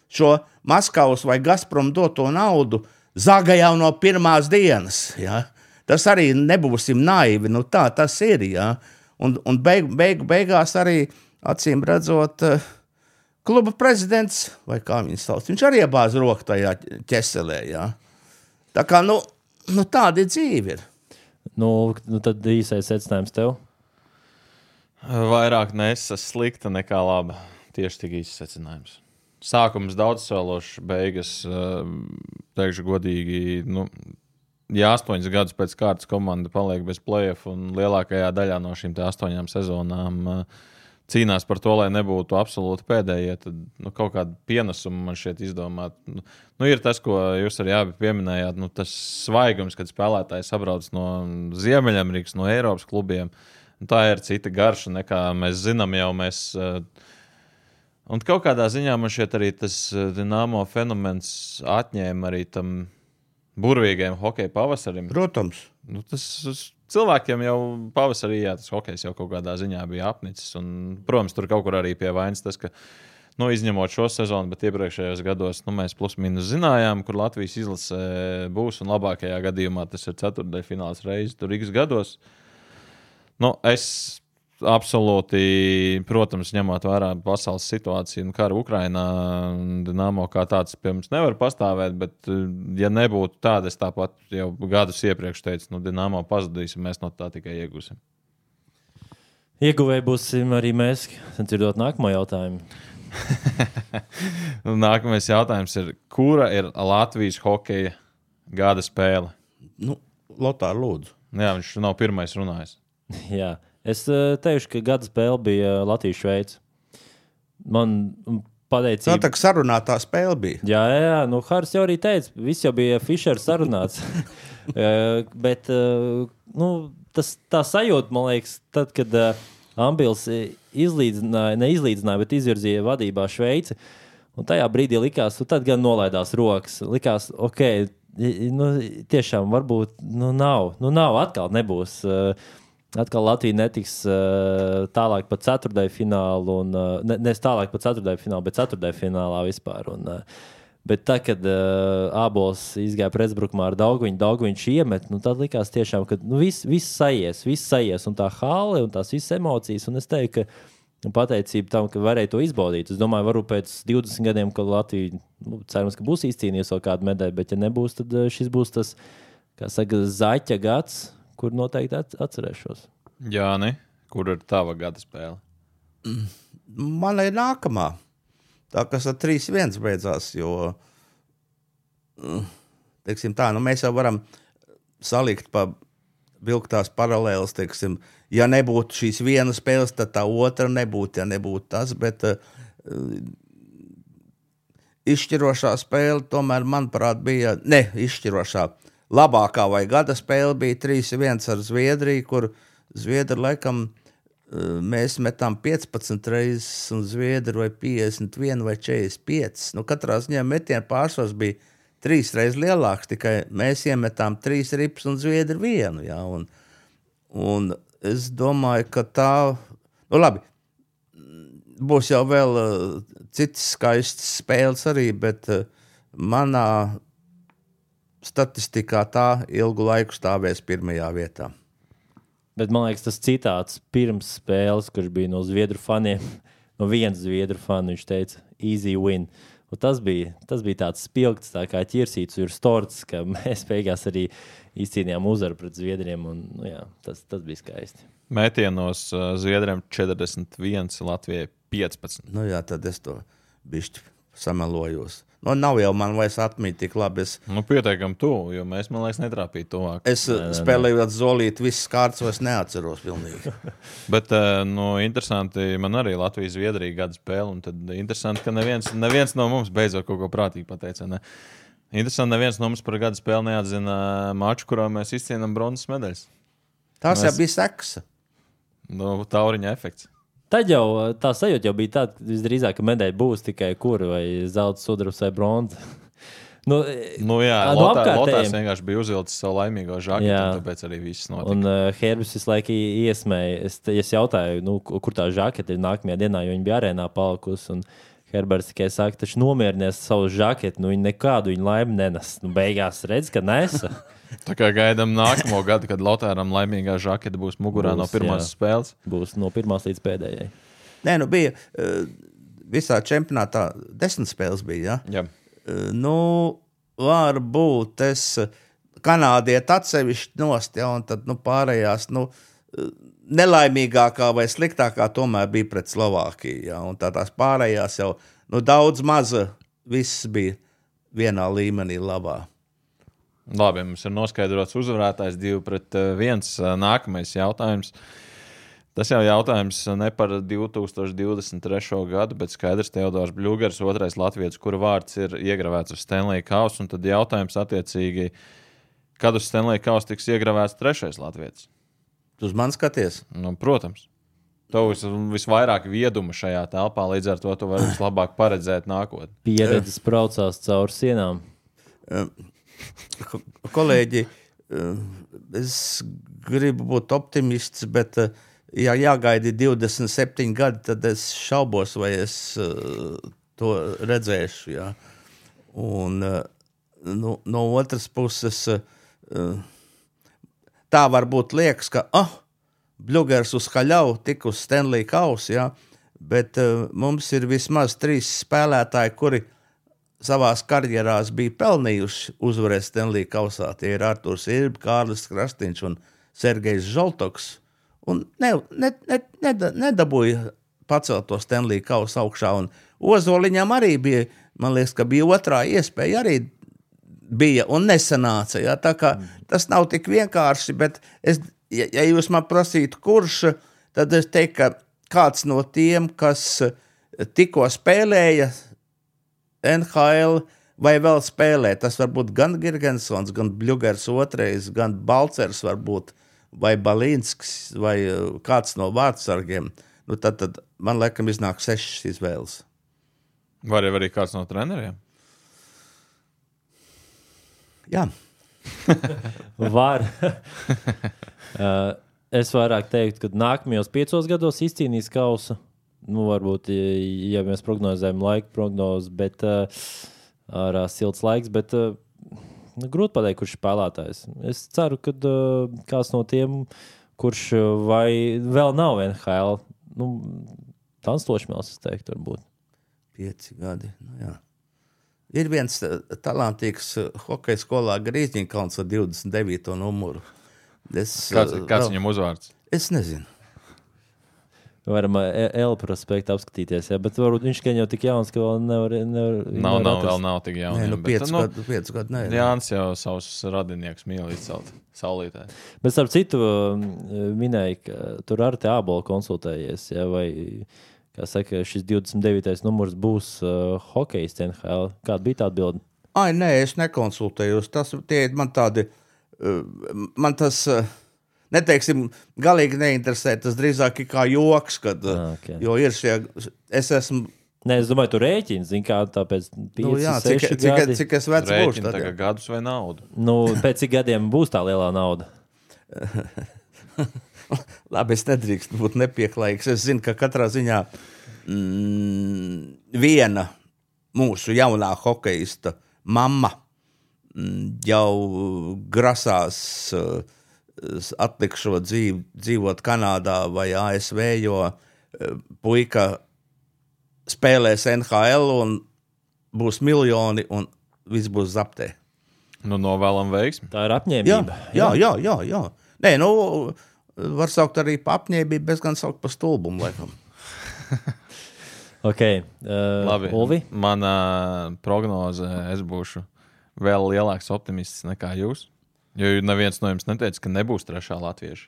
šo Maskavas vai Gazprom doto naudu zaga jau no pirmās dienas. Ja. Tas arī nebūsim naivi. Nu, tā tas ir. Ja. Un, un beig, beig, beigās arī acīm redzot. Uh, kluba prezidents, vai kā viņš sauc, viņš arī iebāza roku tajā ķeselē. Jā. Tā kā nu, nu, tāda ir dzīve. Ir. Nu, nu tad īsais secinājums tev. Vairāk nesas slikta nekā laba. Tieši tik īsts secinājums. Sākums daudz sološs, beigas, eh, teikšu godīgi, nu, ja astoņas gadus pēc kārtas komanda paliek bez playoff un lielākajā daļā no šīm astoņām sezonām uh, cīnās par to, lai nebūtu absolūti pēdējie, tad nu, kaut kādu pienesumu man šeit izdomāt. Nu, nu, ir tas, ko jūs arī abi pieminējāt, nu, tas svaigums, kad spēlētāji sabrauc no Ziemeļamerikas, no Eiropas klubiem. Nu, tā ir cita garša nekā mēs zinām jau. Mēs, uh, un kaut kādā ziņā man šeit arī tas uh, dināmo fenomens atņēma arī tam burvīgajam hokeja pavasarim. Protams. Nu, tas, tas cilvēkiem jau pavasarī jā, tas hokejs jau kaut kādā ziņā bija apnicis. Un, protams, tur kaut kur arī pie vainas tas, ka. Nu, izņemot šo sezonu, bet iepriekšējos gados nu, mēs plus-minus zinājām, kur Latvijas izlase būs. Un labākajā gadījumā tas ir ceturdaļfināls reizes tur X gados. Nu, es absolūti, protams, ņemot vērā pasaules situāciju un karu Ukrajinā, Dienāmo kā tāds pie mums nevar pastāvēt. Bet, ja nebūtu tāda, es tāpat jau gadus iepriekš teicu, nu, Dienāmo pazudīs, un mēs no tā tikai iegūsim. Ieguvēji būsim arī mēs, dzirdot nākamo jautājumu. Nākamais jautājums ir, kura ir Latvijas hokeja gada spēle? Nu, Lotārs lūdzu. Jā, viņš nav pirmais runājis. Jā. Es uh, teikšu, ka gada spēle bija Latvijas-Šveice. Man pateicība. Tā kā sarunātā spēle bija. Jā, jā, jā. Nu, Hārs jau arī teica, viss jau bija Fischers sarunāts. uh, bet nu, tas tā sajūta, man liekas, tad, kad Ambils izlīdzināja, neizlīdzināja, bet izvirzīja vadībā Šveici. Un tajā brīdī likās, nu, tad gan nolaidās rokas. Likās, ok, nu, tiešām varbūt nu, nav, nu, nav, atkal nebūs. Uh, Atkal Latvija netiks uh, tālāk pa ceturtajai finālu, un uh, ne, ne tālāk pa ceturtajai finālu, bet ceturtajai finālā vispār. Un, uh, bet tā, kad uh, Abols izgāja pretbrukumā ar Dāngu, Dāngu viņš iemet, nu, tad likās tiešām, ka nu, viss vis sajies, viss sajies, un tā hāle un tās visas emocijas. Un es teiktu, ka pateicība tam, ka varēja to izbaudīt. Es domāju, varbūt pēc 20 gadiem, kad Latvija nu, cerams, ka būs izcīnījusi vēl kādu medaļu, bet ja nebūs, tad šis būs tas, kā saka, zaķa gads kur noteikti atcerēšos. Jā, ne? kur ir tava gada spēle? Man ir nākamā. Tā kas ar 3-1 beidzās, jo teiksim, tā, nu, mēs jau varam salikt pa vilktās paralēlas. Teiksim, ja nebūtu šīs vienas spēles, tad tā otra nebūtu, ja nebūtu tas. Bet uh, izšķirošā spēle tomēr, manuprāt, bija ne izšķirošā labākā vai gada spēle bija 3-1 ar Zviedriju, kur Zviedri laikam eh, mēs metām 15 reizes, un Zviedri vai 51 vai 45. Nu, katrā ziņā metienu pārsvars bija trīs reizes lielāks, tikai mēs iemetām trīs rips un Zviedri vienu. Ja, un, un es domāju, ka tā, nu labi, būs jau vēl uh, citas skaistas spēles arī, bet uh, manā statistikā tā ilgu laiku stāvēs pirmajā vietā. Bet man liekas, tas citāts pirms spēles, kurš bija no Zviedru faniem, no viens Zviedru fanu, viņš teica, easy win. Un tas bija, tas bija tāds spilgts, tā kā ķirsīts ir storts, ka mēs beigās arī izcīnījām uzvaru pret Zviedriem. Un, nu, jā, tas, tas bija skaisti. Mētienos uh, Zviedriem 41, Latvijai 15. Nu, jā, tad es to bišķi samelojos. Nu, nav jau man vairs atmiņā tik labi. Es, Nu, pietiekami tuvu, jo mēs, man liekas, netrāpījām tuvāk. es nē, spēlēju ar zolīti, visas kārtas vairs neatceros pilnīgi. Bet, uh, nu, interesanti, man arī Latvijas Zviedrija gada spēle. Un tad interesanti, ka neviens, neviens no mums beidzot kaut ko prātīgi pateica. Ne? Interesanti, neviens no mums par gada spēli neatzina maču, kurā mēs izcīnām bronzas medaļas. Tās Mēs- jau bija seksa. Nu, tauriņa efekts. Tad jau tā sajūta jau bija tāda, ka visdrīzāk ka medaļa būs tikai kur vai zelta, sudrabs vai bronza. nu, Nu, jā, no apkārtējiem. Lotārs vienkārši bija uzvilcis savu laimīgo un tāpēc arī viss notika. Un uh, Herbis visu laiku iesmēja. Es, es jautāju, nu, ku- kur tā žakete ir nākamajā dienā, jo viņa bija arēnā palikusi. un Herberts tikai saka, taču nomierinies savu žaketu. Nu, viņa nekādu viņa laimi nenes. Nu, beigās redz, ka nesa. Tā kā gaidām nākamo gadu, kad Lotāram laimīgā žakete būs mugurā Būs, no pirmās jā. spēles. Būs no pirmās līdz pēdējai. Nē, nu bija uh, visā čempionātā desmit spēles. Bija, ja? Jā. Uh, nu, varbūt es kanādieti atsevišķi nost, ja, un tad nu, pārējās. Nu, eh, Nelaimīgākā vai sliktākā tomēr bija pret Slovākiju. Ja, un tā tās pārējās jau nu, daudz maza, viss bija vienā līmenī labā. Labi, mums ir noskaidrots uzvarētājs divi pret eh, viens. Eh, Nākamais jautājums. Tas jau jautājums ne par 2023. gadu, bet skaidrs, Teodors Bļūgers, otrais latviečs, kura vārds ir iegravēts uz Stanley Kausa. Tad jautājums attiecīgi, kad uz Stanley Kausa tiks iegravēts trešais latviečs? Tu uz mani skaties? Nu, protams. Tev vis, visvairāk vieduma šajā telpā, līdz ar to tu vari vislabāk paredzēt nākotni. Pieredzes braucās cauri sienām. Ko- Kolēģi, eh, es gribu būt optimists, bet, eh, ja jāgaida 27 gadi, tad es šaubos, vai es eh, to redzēšu. Jā. Un, nu, no otras puses, tā varbūt liekas, ka oh, Bluegers uz Haļau tik uz Stanley Kausa, bet mums ir vismaz trīs spēlētāji, kuri savā karjerā bija pelnījuši uzvarēt Stanley Kausā. Tie ir Arthurs Irbs, Kārlis Krastīns un Sergejs Žoltoks. Un ne, ne, ne, neda, nedabūja pacelt to Stanley Kausu augšā. Un Ozoliņam arī bija, man liekas, ka bija otrā iespēja arī bija un nesanāca. Ja? Tā kā Tas nav tik vienkārši, bet es, ja, ja jūs man prasītu, kurš, tad es teiktu, ka kāds no tiem, kas tikko spēlēja NHL. Vai vēl spēlē? Tas var būt gan Gigantsons, gan Bluegers otrais, gan Balcers, varbūt, vai Balīnskis, vai uh, kāds no vārdsargiem. Nu, tad, tad man liekas, iznāk sešas izvēles. Vai arī, arī kāds no treneriem? Jā, Var. Uh, es vairāk teiktu, ka nākamajos piecos gados izcīnīs kausu. Nu, varbūt, ja, mēs prognozējam laika prognozes, bet uh, ar uh, silts laiks. Bet, uh, nu, grūti pateikt, kurš ir spēlētājs. Es ceru, ka uh, kāds no tiem, kurš vai vēl nav NHL, nu, tāds lošmēls, es teiktu, varbūt. pieci gadi. Nu, jā. ir viens eh, talantīgs eh, hockey skolā Grīsņkalns ar 29. numuru. Es, Kāds, eh, kāds vēl- viņam uzvārds? Es nezinu. Varam L-prospektu apskatīties, ja? bet varbūt viņš gan jau tik jauns, ka vēl nevar. nevar Nav, nevar nav, vēl nav tik Nē, jauns. nu, pieci nu, gadi, pieci gadi nē, Jānis jau savus radinieks mīl izcelt saulītē. Bet, starp citu, um, minēja, ka tur ar te ābolu konsultējies. Ja, vai, kā saka, šis 29. numurs būs uh, hokejs NHL. Kāda bija tā atbilde? Ai, nē, es nekonsultējos. Tas tie ir man tādi, uh, man tas, uh, neteiksim, galīgi neinteresē. Tas drīzāk ir kā joks, kad, Ah, ok. jo ir šie, es esmu, Nē, es domāju, tur rēķins, zin, kā tāpēc 5, nu, jā, cik, 6 cik, gadi. cik es vecs būšu. Tad, tagad gadus vai naudu. Nu, pēc cik gadiem būs tā lielā nauda? Labi, es nedrīkstu būt nepieklājīgs. Es zinu, ka katrā ziņā mm, viena mūsu jaunā hokeja mamma mm, jau grasās uh, atlikšot dzīvi, dzīvot Kanādā vai ASV, jo uh, puika spēlēs NHL un būs miljoni un viss būs zaptē. Nu, novēlam veiksmi. Tā ir Jā, apņēmība. jā, jā. jā, jā. Nē, nu, var saukt arī par apņēmību, bez gan saukt par stulbumu. Laikam. Ok, uh, Labi. Ulvi. Manā prognozē es būšu vēl lielāks optimists nekā jūs. Jo neviens no jums neteica, ka nebūs trešā latvieša.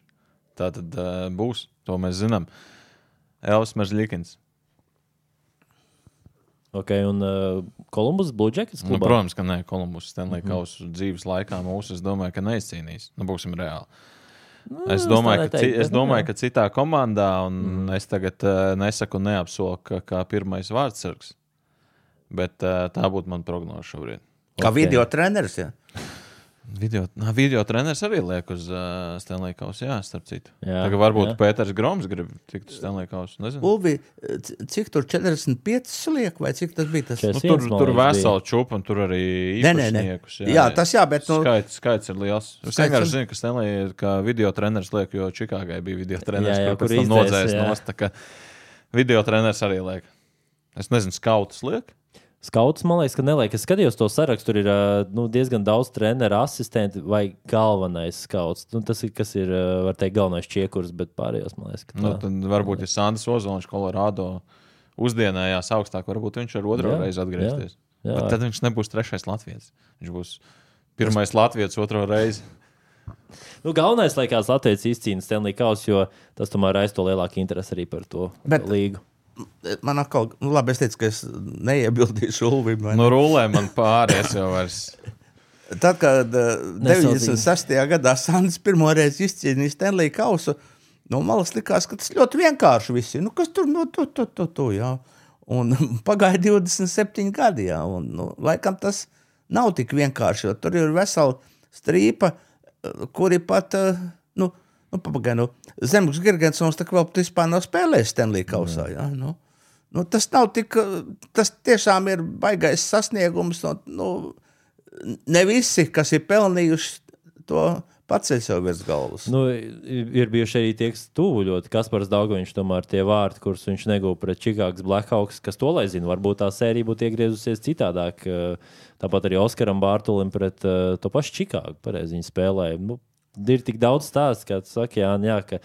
Tā tad uh, būs. To mēs zinām. Elvis Maržļikins. Ok, un uh, Kolumbus Blue Jackets Nu, protams, ka nē, Kolumbus Stanley mm -hmm. Kausu dzīves laikā mūsu, es domāju, ka neizcīnīs. Nu, būsim reāli. Nu, Es domāju, ka, neteiktu, ci, es nu, domāju jā. ka citā komandā, un mm. es tagad uh, nesaku neapsolu, ka kā pirmais vārdsargs, bet uh, tā būtu mana prognoze šobrīd. Kā Ok. video treneris. Ja? Video, nā, video treneris arī liek uz uh, Stanley Kausu, jā, starp citu. Jā, Tagad varbūt jā. Pēters Groms grib tikt uz Stanley. Nezinu. Ulvi, cik tur 45 liek, vai cik tas bija? Tas? Nu, tur tur vesela čūpa, un tur arī īpašniekus. Jā, tas jā, bet, nu- skaits, skaits ir liels. Es vienkārši ir- zinu, ka Stanley ir kā video treneris liek, jo Čikāgai bija video treneris, Jā, jā, kur kur pēc tam izdzēs, nodzēs jā. nost. Video treneris arī liek. Es nezinu, skauts liek. Skauts, man liekas, ka neliek. Es skatījos to sarakstu, tur ir nu, diezgan daudz treneru, asistenti vai galvenais skauts. Nu, tas ir, kas ir, var teikt, galvenais čiekurs, bet pārējos, man liekas, ka tā. Nu, tad varbūt, ja Sandrs Ozoliņš Kolorādo uzdienējās augstāk, varbūt viņš ar otro Jā, reizi. Bet tad viņš nebūs trešais Latvijas. Viņš būs pirmais Latvijas otro reizi. Nu, galvenais, laikās, Latvijas izcīnījums Stanley Kausu, jo tas tomēr aiz to lielāku interesi arī par to Bet- līgu. Man atkal, nu, labi, es teicu, ka es neiebildīšu Ulvim. ne? Nu, rulē man pāri, es jau vairs. Tad, kad uh, Nesaudzīgi. 96. gadā Sandrs pirmo reizi izcīnīja Stanley Kausu, no malas likās, ka tas ļoti vienkārši viss ir. Nu, kas tur no tu, tu, tu, tu, jā. Un pagāja 27 gadi, jā, un nu, laikam tas nav tik vienkārši, jo tur ir vesela strīpa, eh, kuri pat, eh, nu, nu pagaid, nu, Zemgus Gergensons tā kā vēl vispār nav spēlējis Stanley Kausā, jā, nu. Nu, tas nav tik, eh, tas tiešām ir baigais sasniegums, un, nu, ne visi, kas ir pelnījuši to paceļ sev virs galvas. Nu, ir bijuši arī tie, kas tuvu ļoti. Kaspars Dārgoviņš, tomēr tie vārti, kurus viņš negūda pret Čikāgas Blackhawks, kas to lai zina. Varbūt tā sērija būtu iegriezusies citādāk. Eh, Tāpat arī Oskaram Bārtulim pret uh, to pašu Čikāgu. Pareizi viņi spēlēja. Nu, ir tik daudz stāstu, kā tu saki, jā, jā, ka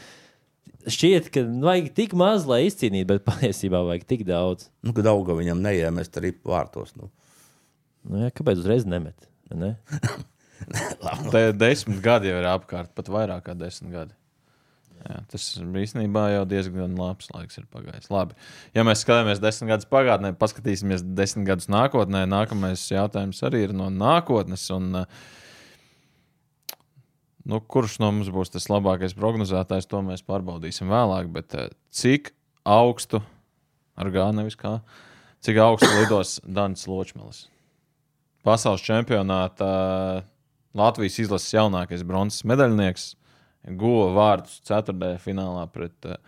šķiet, ka vajag tik maz, lai izcīnītu, bet patiesībā vajag tik daudz. Nu, kad auga viņam neiemest arī vārtos. Nu. Nu, jā, kāpēc uzreiz nemet? Ne? Te desmit gadi jau ir apkārt, pat vairāk kā desmit gadi. Jā, tas īstenībā jau diezgan labs laiks ir pagājis. Labi. Ja mēs skatāmies desmit gadus pagātnē, paskatīsimies desmit gadus nākotnē, nākamais jautājums arī ir no nākotnes. Un, eh, nu, kurš no mums būs tas labākais prognozētājs, to mēs pārbaudīsim vēlāk. Bet eh, cik augstu, ar gāzi nevis kā, cik augstu lidos Dārns Ločmelis? Pasaules čempionātā Latvijas izlases jaunākais bronzas medaļnieks guva vārdus ceturtajā finālā pret uh,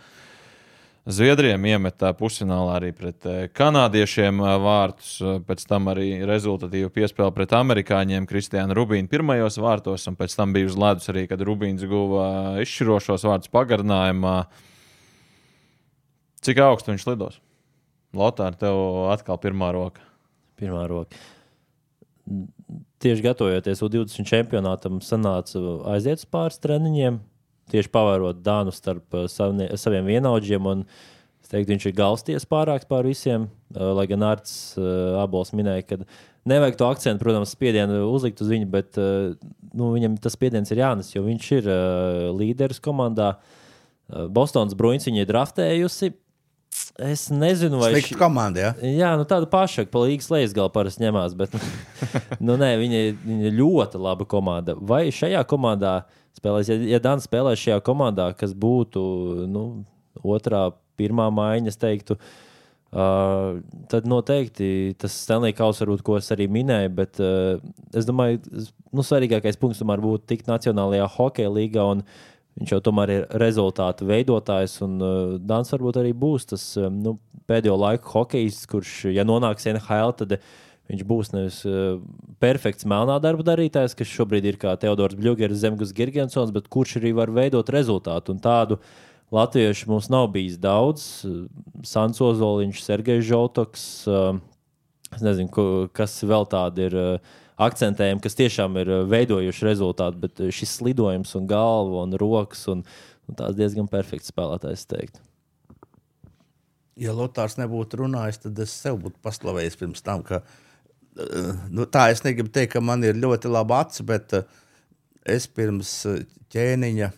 Zviedriem, iemetā pusfinālā arī pret uh, kanādiešiem uh, vārdus, uh, pēc tam arī rezultatīvu piespēli pret amerikāņiem Kristiānu Rubīnu pirmajos vārtos, un pēc tam bija uz ledus arī, kad Rubīns guva izšķirošos vārdus pagarinājumā. Cik augstu viņš lidos? Lotār, tev atkal pirmā roka. Pirmā roka. Tieši gatavojoties U20 čempionātam, sanāca aiziet uz pāris treniņiem, tieši pavērot Dānu starp uh, savnie, saviem vienaudžiem. Un, es teiktu, viņš ir galsties pārāks pār visiem, uh, lai gan Arts uh, abols minēja, ka nevajag to akcentu, protams, spiedienu uzlikt uz viņu, bet nu, viņam tas spiediens ir jānes, jo viņš ir līderis komandā. Bostonas Bruins viņu ir draftējusi. Es nezinu, vai Slikta komanda, ja? Jā, nu tāda paša, ka palīgs lejas galā parasti ņemās. Bet, nu, nē, viņa, viņa ir ļoti laba komanda. Vai šajā komandā spēlēs, ja, ja Dāns spēlē šajā komandā, kas būtu nu, otrā, pirmā maiņa, es teiktu, uh, tad noteikti tas Stanley varbūt, ko es arī minēju, bet uh, es domāju, nu, svarīgākais punkts tomēr būtu tikt Nacionālajā hokeja līgā. Un, Viņš jau tomēr ir rezultātu veidotājs, un uh, Dāns varbūt arī būs tas um, nu, pēdējo laiku hokejs, kurš, ja nonāks NHL, tad viņš būs nevis uh, perfekts melnā darba darītājs, kas šobrīd ir kā Teodors Bļūgers, Zemgus Girgensons, bet kurš arī var veidot rezultātu. Un tādu latviešu mums nav bijis daudz. Sans Ozoliņš, Sergejs Žoltoks. Uh, Es nezinu, kas vēl tādi ir uh, akcentējumi, kas tiešām ir uh, veidojuši rezultātu, bet uh, šis lidojums un galva un rokas un, un tās diezgan perfekts spēlētājs, es teiktu. Ja Lotārs nebūtu runājis, tad es sev būtu paslavējis pirms tam, ka eh, nu, tā es negribu teikt, ka man ir ļoti laba acis, bet eh, es pirms eh, ķēniņa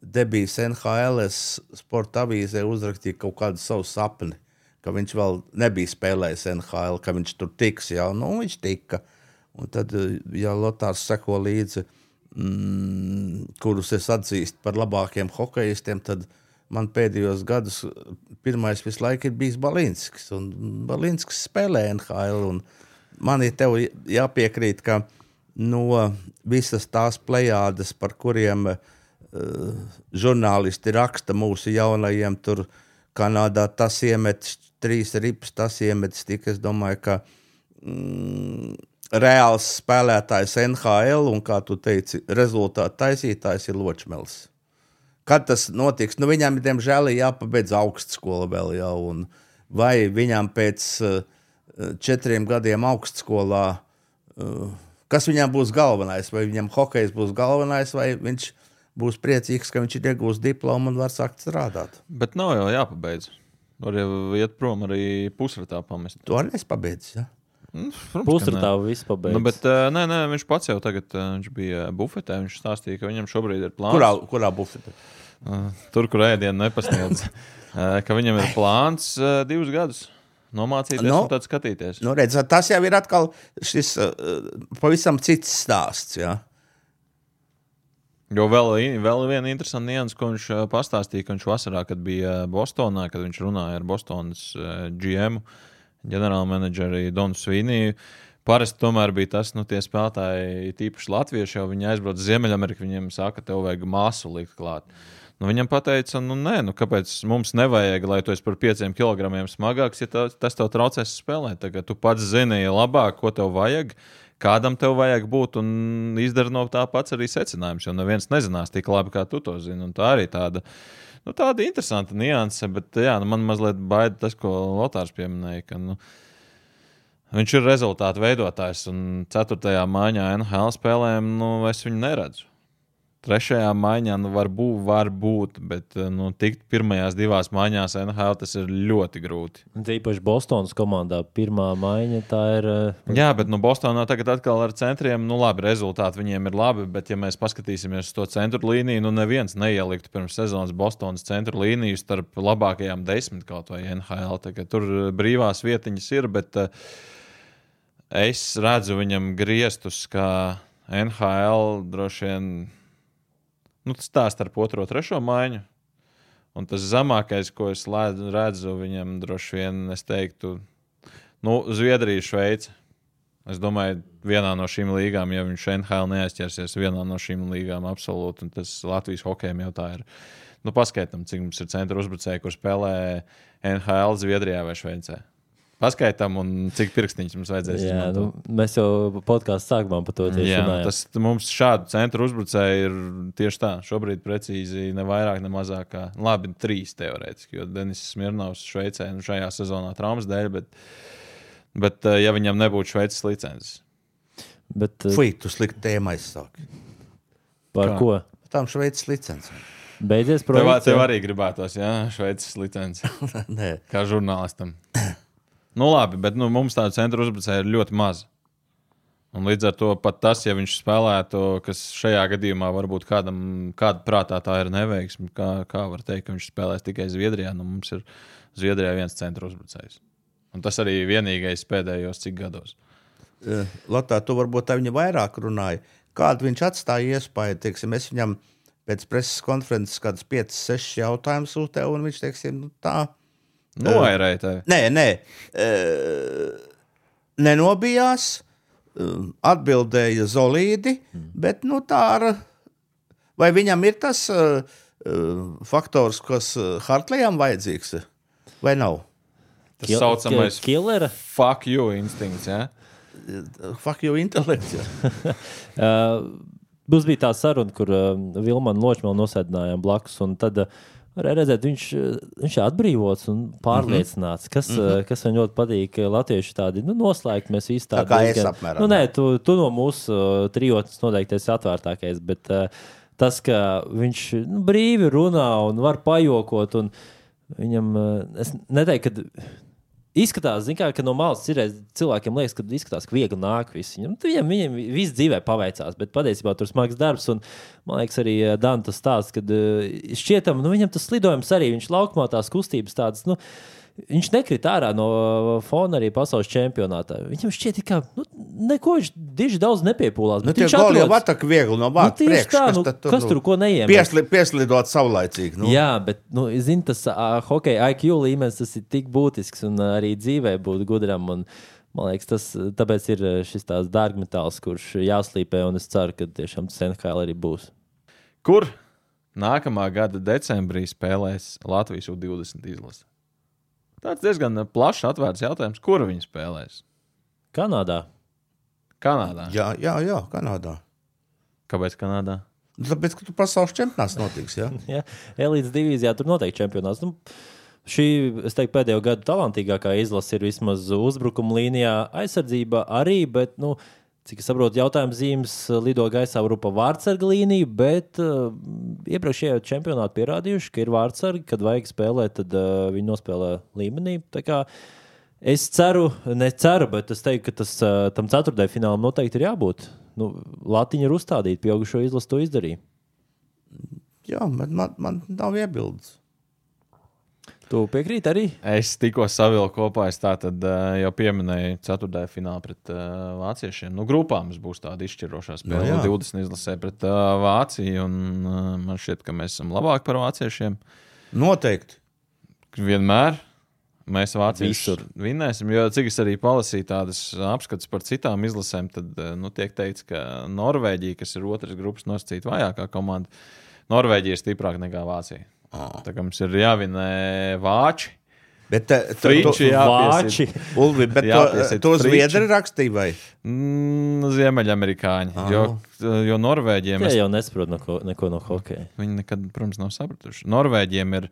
debijas NHL es sporta avīzē uzrakstīju kaut kādu savu sapni, ka viņš vēl nebija spēlējis NHL, ka viņš tur tiks jau, nu viņš tika. Un tad, ja Lotārs seko līdzi, mm, kurus es atzīstu par labākiem hokeistiem, tad man pēdējos gados pirmais visu laiku ir bijis Balinskis. Balinskis spēlē NHL. Man ir jāpiekrīt, ka no visas tās plējādes, par kuriem uh, žurnālisti raksta mūsu jaunajiem, tur Kanādā tas iemetis trīs rips, tas iemetis tik. Es domāju, ka mm, reāls spēlētājs NHL un, kā tu teici, rezultātu taisītājs ir Ločmēls kad tas notiks. Nu, viņam, diemžēl, ir jāpabeidz augstskola vēl jau. Un vai viņam pēc uh, četriem gadiem augstskolā, uh, kas viņam būs galvenais? Vai viņam hokejs būs galvenais, vai viņš būs priecīgs, ka viņš ir iegūst diplomu un var sākt strādāt? Bet nav jau jāpabeidz. Var jau iet prom arī pusratā pamest. To arī es pabeidzu. Ja? Pusratā nē. viss pabeigts. Nu, bet, uh, nē, nē, viņš pats jau tagad uh, viņš bija bufetē. Viņš stāstīja, ka viņam šobrīd ir plāns. Kurā, kurā bufetē? Uh, tur, kur ēdienu nepasniedz. uh, ka viņam ir plāns uh, divus gadus nomācīties Nu. no. un tad skatīties. Nu, redz, tas jau ir atkal šis uh, pavisam cits stāsts. Ja? Jo vēl, vēl viena interesanta nianses, ko viņš pastāstīja, ka viņš vasarā, kad bija Bostonā, kad viņš runāja ar Bostonas GM, ģenerālmenedžeri Donu Svīniju. Parasti tomēr bija tas, nu, tie spēlētāji, tīpaši latvieši, jau viņi aizbrauc uz Ziemeļameriku, viņiem saka, tev vajag māsu likt klāt. Nu, viņam teica, nu, nē, nu, kāpēc mums nevajag, lai tu esi par pieciem kilogramiem smagāks, ja tā, tas tev traucēs spēlēt. Tagad tu pats zini labāk, ko tev vajag, kādam tev vajag būt, un izdara no tā pats arī secinājums. Jo neviens nezinās tik labi, kā tu to zini. Tā arī tāda, nu, tāda interesanta nianse, bet jā, nu, man mazliet baida tas, ko Lotārs pieminēja. Ka, nu, Viņš ir rezultātu veidotājs, un 4. maiņā NHL spēlēm nu, es viņu neredzu. Trešajā maiņā nu, var, būt, var būt, bet nu, tikt pirmajās divās maiņās NHL tas ir ļoti grūti. Tīpaši Bostonas komandā pirmā maiņa tā ir. uh, Jā, bet nu, Bostonā tagad atkal ar centriem, nu labi, rezultāti viņiem ir labi, bet ja mēs paskatīsimies uz to centru līniju, nu neviens neieliktu pirms sezonas Bostonas centru līniju starp labākajām desmit kaut vai NHL. Tagad tur brīvās vietiņas ir, bet es redzu viņam griestus, kā NHL droši vien nu, tas tā starp otro un trešo maiņu. Un tas zemākais, ko es redzu, viņam droši vien, es teiktu, nu, Zviedrija, Šveice. Es domāju, vienā no šīm līgām, ja viņš NHL neaizķersies, vienā no šīm līgām absolūti, un tas Latvijas hokejam jau tā ir. Nu, paskaidām, cik mums ir centra uzbrucēji, kur spēlē NHL Zviedrijā vai Šveicē. Paskaidām, un cik pirkstiņus mums vajadzēs Jā, nu, mēs jau podkāstā sākumā par to tieši Jā, runājām. tas mums šādu centru uzbrucēju ir tieši tā. Šobrīd precīzi ne vairāk, ne mazāk. Kā, labi, trīs teorētiski, jo Denis Smirnovs Šveicē nu, šajā sezonā traumas dēļ, bet, bet eh, ja viņam nebūtu Šveices licences. Bet, uh, Fui, tu slikti tēmā aizsāki. par kā? ko? Tām šveicis licencēm. Beidzies Tev, projekts. tev jā? arī gribētos, jā, Šveices licences. Nē, Kā žurnālistam. nu, labi, bet nu, mums tādu centru uzbrucēju ir ļoti maz. Un līdz ar to pat tas, ja viņš spēlētu, kas šajā gadījumā varbūt kādam kāda prātā tā ir neveiksme, kā, kā var teikt, ka viņš spēlēs tikai Zviedrijā. Nu, mums ir Zviedrijā viens centra uzbrucējs. Un tas arī vienīgais pēdējos cik gados. Latvijā tu varbūt tā viņa vairāk runāja. Kādu viņš atstāja iespēju, teiksim, es viņam pēc preses konferences kādus 5, 6 jautājumus uzdēju, un viņš, teiksim, nu, tā. Noērēja tevi. Nē, nē, eh, nenobijās, atbildēja solīdi, bet nu, tā ar. Vai viņam ir tas uh, faktors, kas Hartlējam vajadzīgs, vai nav? Tas Kil- saucamais ki- Killera. fuck you instinkts. Ja? Fuck you, intelekts. jā. Uh, Mums bija tā saruna, kur uh, Vilmanu Ločmēlu nosēdinājām blakus. un Tad uh, redzēt, viņš, viņš ir atbrīvots un pārliecināts, kas, mm -hmm. kas man ļoti patīk. Latvieši tādi nu, noslēgti, mēs visi tādi kā es apmēram, Nu, nē, tu, tu no mūsu uh, trijotnes noteikti esi atvērtākais, bet uh, tas, ka viņš nu, brīvi runā un var pajokot, un viņam, uh, es neteiktu, ka Izskatās, kā, ka no malas cirēs, cilvēkiem liekas, ka izskatās, ka viegli nāk viss. Viņam, nu, viņam, viņam viss dzīvē paveicās, bet patiesībā tur smags darbs. Un, man liekas, arī eh, Danta stāsts, ka uh, šķietam, nu, viņam tas lidojums arī, viņš laukumā tās kustības tādas. Nu, Viņš nekrita ārā no fona arī pasaules čempionātā. Viņam šķiet, ka nu, neko viņš diži daudz nepiepūlās. Nu, viņš goli jau atrodas- atak viegli no Nu, vārta tieši priekš. tā, nu, tad kas tur ko neiemet? Piesli, pieslidot saulaicīgi. Nu. Jā, bet nu, zin, tas uh, hockey IQ līmenis tas ir tik būtisks un uh, arī dzīvē būt gudram. Un, man liekas, tas uh, tāpēc ir uh, šis tāds dārgmetāls, kurš jāslīpē, un es ceru, ka tiešām tas NHL arī būs. Kur nākamā gada decembrī spēlēs Latvijas U20 izlase? Tāds diezgan plašs, atvērts jautājums, kur viņi spēlēs. Kanādā. Kanādā. Jā, jā, jā, Kanādā. Kāpēc Kanādā? Nu, Tāpēc, ka tu pasaules čempionāts notiks. Jā? Ja, Elītes divīzijā tur noteikti čempionāts. Nu, šī, teiktu, pēdējo gadu talantīgākā izlase ir vismaz uzbrukuma līnijā, aizsardzība arī, bet, nu, cik es saprotu, jautājums zīmes lido gaisā var pa vārdsarga līniju, bet uh, iepriekšējā čempionātā pierādījuši, ka ir vārdsargi, kad vajag spēlēt, tad uh, viņi nospēlē līmenī. Es ceru, neceru, bet es teiktu, ka tas, uh, tam ceturtajam finālam noteikti ir jābūt. Nu, Latvija ir uzstādīta, pieaugušo izlase to izdarīja. jā, bet man, man nav iebildes. Tu piekrīti arī? Es tikko savilku kopā, es tā tad uh, jau pieminēju ceturtajā finālā pret uh, vāciešiem. Nu, grupā mums būs tāda izšķirošā spēle. jā. No 20 izlasē pret uh, Vāciju, un uh, man šķiet, ka mēs esam labāki par vāciešiem. Noteikti. Vienmēr mēs vāciešus vinnēsim. Jo cik es arī palasīju tādas apskates par citām izlasēm, tad nu, tiek teikts, ka Norvēģija, kas ir otras grupas nosacīta vājākā komanda, Norvēģija ir stiprāka nekā Vācija. Oh. Tā kā mums ir jāvinē vāči. Bet, tu- jā. Vāči. Ulvi, bet to, to zviedri rakstīja vai? Mm, Ziemeļamerikāņi. Ah. Jo, jo Norvēģiem Tie es, jau nesaprot neko, neko no hokeja. viņi nekad, protams, nav sapratuši. Norvēģiem ir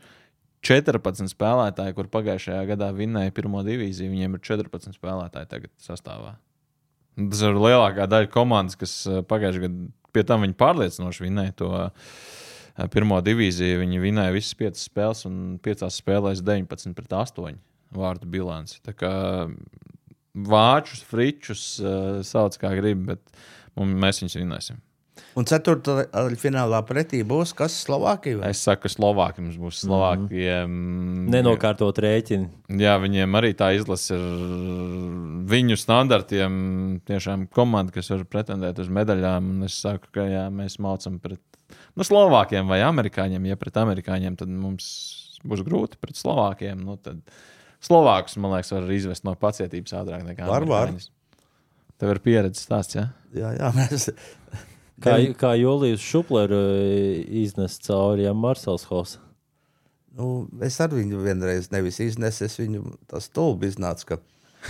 14 spēlētāji, kur pagājušajā gadā vinnēja pirmo divīziju. Viņiem ir 14 spēlētāji tagad sastāvā. Tas ir lielākā daļa komandas, kas eh, pagājušajā gadā pie tam viņi pārliecinoši vinnēja to eh, pirmo divīziju. Viņi vinnēja visas piecas spēles un piecās spēlēs 19 pret 8 vārdu bilanci. Tā kā vāčus, fričus sauc kā grib, bet mums, mēs viņus vinnēsim. Un ceturtajā finālā pretī būs kas Slovākija? vai? Es saku, ka Slovākija mums būs Slovākijiem. Nenokārtot rēķinu. Jā, viņiem arī tā izlase ir viņu standartiem. Tiešām komanda, kas var pretendēt uz medaļām. Un es saku, ka jā, mēs mācām pret nu, Slovākiem vai Amerikāņiem. Ja pret Amerikāņiem, tad mums būs grūti pret Slovākiem. Nu, tad Slovākus, man liekas, var izvest no pacietības ātrāk nekā Var, var. Amerikāņus. Tev ir pieredze stāsts, jā? Jā, jā, mēs. Kā, kā Julijas Šuplera iznes cauri ja, Marsels Hosa. Nu, es ar viņu vienreiz nevis iznesu, es viņu tas stulbi iznāca, ka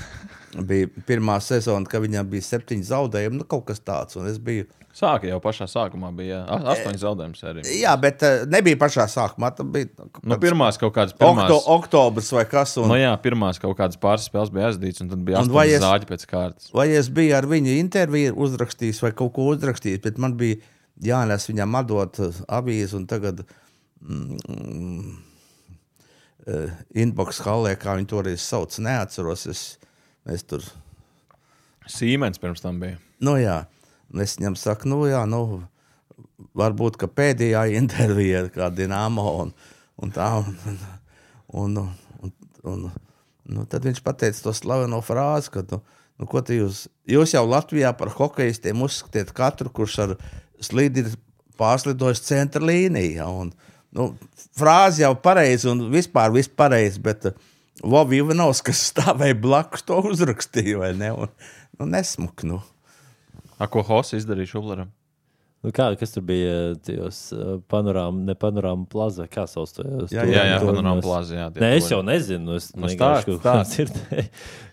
bija pirmā sezona, ka viņam bija septiņi zaudējumi, nu kaut kas tāds. Un es biju, Sāka jau pašā sākumā, bija a- astoņi zaudējumi sērijā. jā, bet eh, nebija pašā sākumā. Tā bija Nu, pirmās kaut kādas pirmās, okto, oktobrs vai kas. Un, Nu, jā, pirmās kaut kādas pāris spēles bija aizdītas, un tad bija astoņas zāģi pēc kārtas. Vai es biju ar viņu interviju uzrakstījis vai kaut ko uzrakstījis, bet man bija jānes viņam atdot uh, avīzi un tagad mm, uh, inbox hallē, kā viņi toreiz sauc, neatceros. Es, es tur, Sīmens pirms tam bija. nu jā, un es viņam saku, nu jā, nu, varbūt, pēdējā intervija ir kā Dinamo un, un tā. Un, un, un, un, nu, tad viņš pateica to slaveno frāzi, ka, nu, nu, ko jūs, jūs jau Latvijā par hokeistiem uzskatiet katru, kurš ar slīdi ir pārslidojis centra līnijā. Un, nu, frāze jau pareizi un vispār pareizi, bet Vovs Ivanovs, kas stāvēja blakus, to uzrakstīja, ne? Un, nu, nesmuki, nu. A, ko Hoss izdarīja Šubleram? Nu, kā, kas tur bija tajos panorāma, ne panorāma plaza, kā sauc to? Jā, Jā, jā, tur- panorāma plāzā. Jā, Nē, es jau nezinu. Es Nu, vienkārši kaut kā dzirdēju,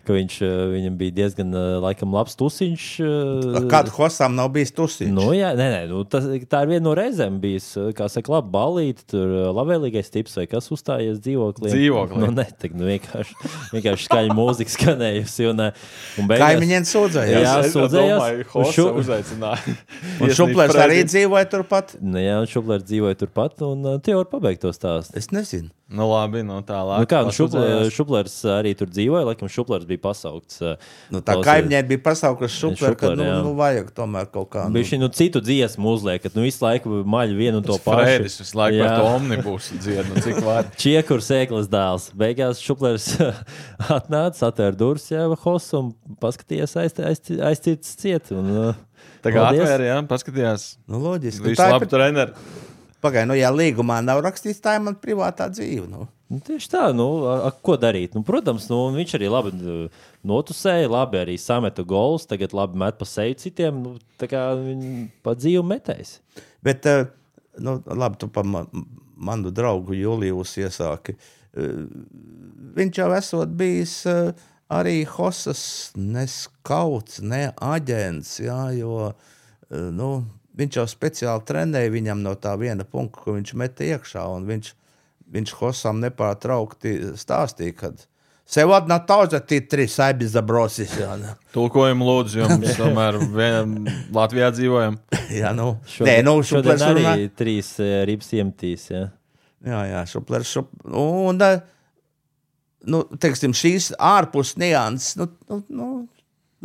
ka viņš, eh, viņam bija diezgan eh, laikam, labs tusiņš. eh, Kādu hosām nav bijis tusiņš? Nu, jā, nē, nē, nu, tas, tā ir viena no reizēm bijusi. Kā saka, labi, balīti, tur labvēlīgais tips vai kas uzstājies dzīvoklī. Dzīvoklī. Nu, nē, tā, nu, vienkārši, vienkārši skaļa mūzika skanējusi. Un, un beigās- Kaimiņiem sūdzējās. Jā, sūdzējās. šo- uzaicināja. Un šuplērs arī dzīvoja turpat. Nu, jā, un Šuplers dzīvoja turpat, un tie var pabeigt to stāstu. Es nezinu. Nu, labi, nu tālāk. Nu, kā, nu, pasūdzējās. šuplers, šuplers arī tur dzīvoja, laikam, Šuplers bija pasaukts. uh, Nu, tā klausies. kaimiņiem bija pasaukusi šupleri, ka nu, jā. nu, vajag tomēr kaut kā. Nu, šī nu, citu dziesmu uzliek, ka nu, visu laiku maļ vienu un to pašu. Frēdis visu laiku par Jā. to omnibusu dziedā, nu, cik var. Čiekur sēklas dēls. Beigās Šuplers atnāca, atvēra durvis, jau hos un paskatījās aizcītas ciet. Un, uh, Tā kā atvēra, jā, paskatījās. nu, loģiski. Tā labi, treneri. Pagaidām, nu, ja līgumā nav rakstīts, tā ir man privātā dzīve. Nu. Nu, tieši tā, nu, a, a, ko darīt? Nu, protams, nu, viņš arī labi notusēja, labi arī sameta golus, tagad labi met pa seju citiem. Nu, tā kā viņi pa dzīvu metējs. Bet, eh, nu, labi, tu par ma manu draugu Juliju iesāki. Eh, Viņš jau esot bijis eh, arī Hosas, ne skauts, ne aģents. Jā, jo, nu, viņš jau speciāli trenēja viņam no tā viena punkta, ko viņš meta iekšā. un Viņš, viņš Hosam nepārtraukti stāstīja, ka sev atnāk tauta, tie trīs aibi zabrosis. Jā, nu. Tulkojumu lūdzu, jums tomēr vien, Latvijā dzīvojam. jā nu. Šodien, Nē, nu, šodien arī runā- trīs uh, rips iemtīs. Ja. Jā, jā, šuplers. Šup... Un, eh, nu, teiksim, šīs ārpus nianses, nu, nu, nu,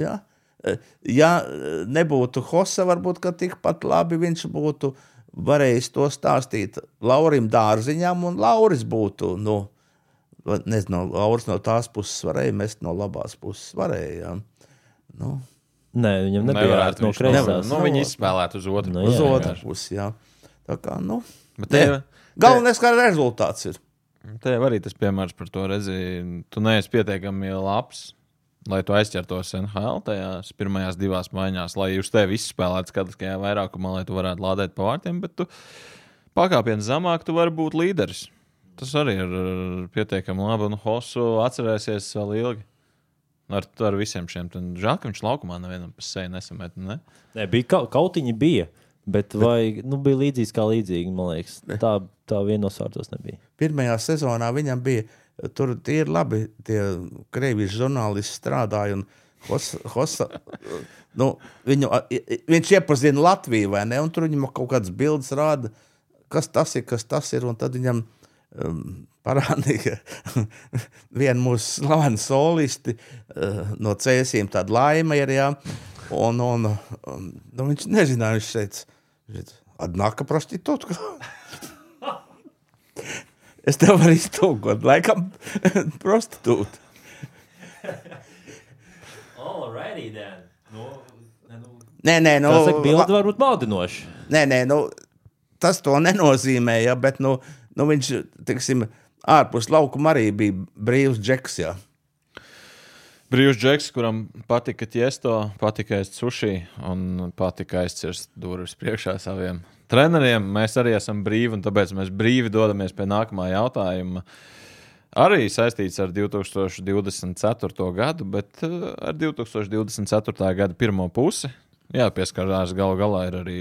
jā. Eh, Ja eh, nebūtu Hosa, varbūt ka tikpat labi viņš būtu varējis to stāstīt Laurim Dārziņam, un Lauris būtu, nu, nezinu, Lauris no tās puses varēja mest no labās puses. Varēja, jā. Nu, Nē, viņam nebija Nevarētu no kreisās. nevar- Nu, viņi izspēlētu uz otru. Nu, uz jā, otru pusi, jā. Tā kā, nu, Bet tev, galvenais, kā rezultāts ir. tev arī tas piemērs par to redzi. Tu neesi pietiekami labs, lai tu aizķertos NHL tajās pirmajās divās maiņās, lai uz tevi izspēlētu skatiskajā vairākumā, lai tu varētu lādēt pa vārtiem. Bet tu pakāpienu zemāk, tu vari būt līderis. Tas arī ir pietiekami labi. Un Hosu atcerēsies vēl ilgi. Ar, ar visiem šiem. Tad Žēl, ka viņš laukumā nevienam pa seju nesamet. Ne? Nē, bija kaut, kautiņi bija. Bet vai nu, bija līdzīgs kā līdzīgi, man liekas. Tā, tā vienos vārdos nebija. pirmajā sezonā viņam bija tur tie ir labi. Tie krievijas žurnālisti strādāja. un Hosa, Hosa, nu, viņu, viņš iepazina Latviju, vai ne? Un tur viņam kaut kādas bildes rāda, kas tas ir, kas tas ir. Un tad viņam um, parādīja vienu mūsu slavenu solisti uh, no cēsīm, tādu laima ir. Jā. Un, un nu, viņš nezināja, viņš teica, Adnaka prostitūtka. Es tev varu iztūkot, laikam, prostitūta. Alrighty, then. Nu, nu, Nē, nē, nu, saka, bildi var būt maldinoši. nē, nē nu, tas to nenozīmē, ja, bet nu, nu, viņš, teiksim, ārpus laukuma arī bija brīvs džeks. Ja. Brīvs džeks, kuram patika ķiesto, patika ēst sushi un patika aizcirst durvis priekšā saviem treneriem. Mēs arī esam brīvi, un tāpēc mēs brīvi dodamies pie nākamā jautājuma. Arī saistīts ar 2024. gadu, bet eh, ar 2024. gada pirmo pusi. Jā, pieskarās galu galā ir arī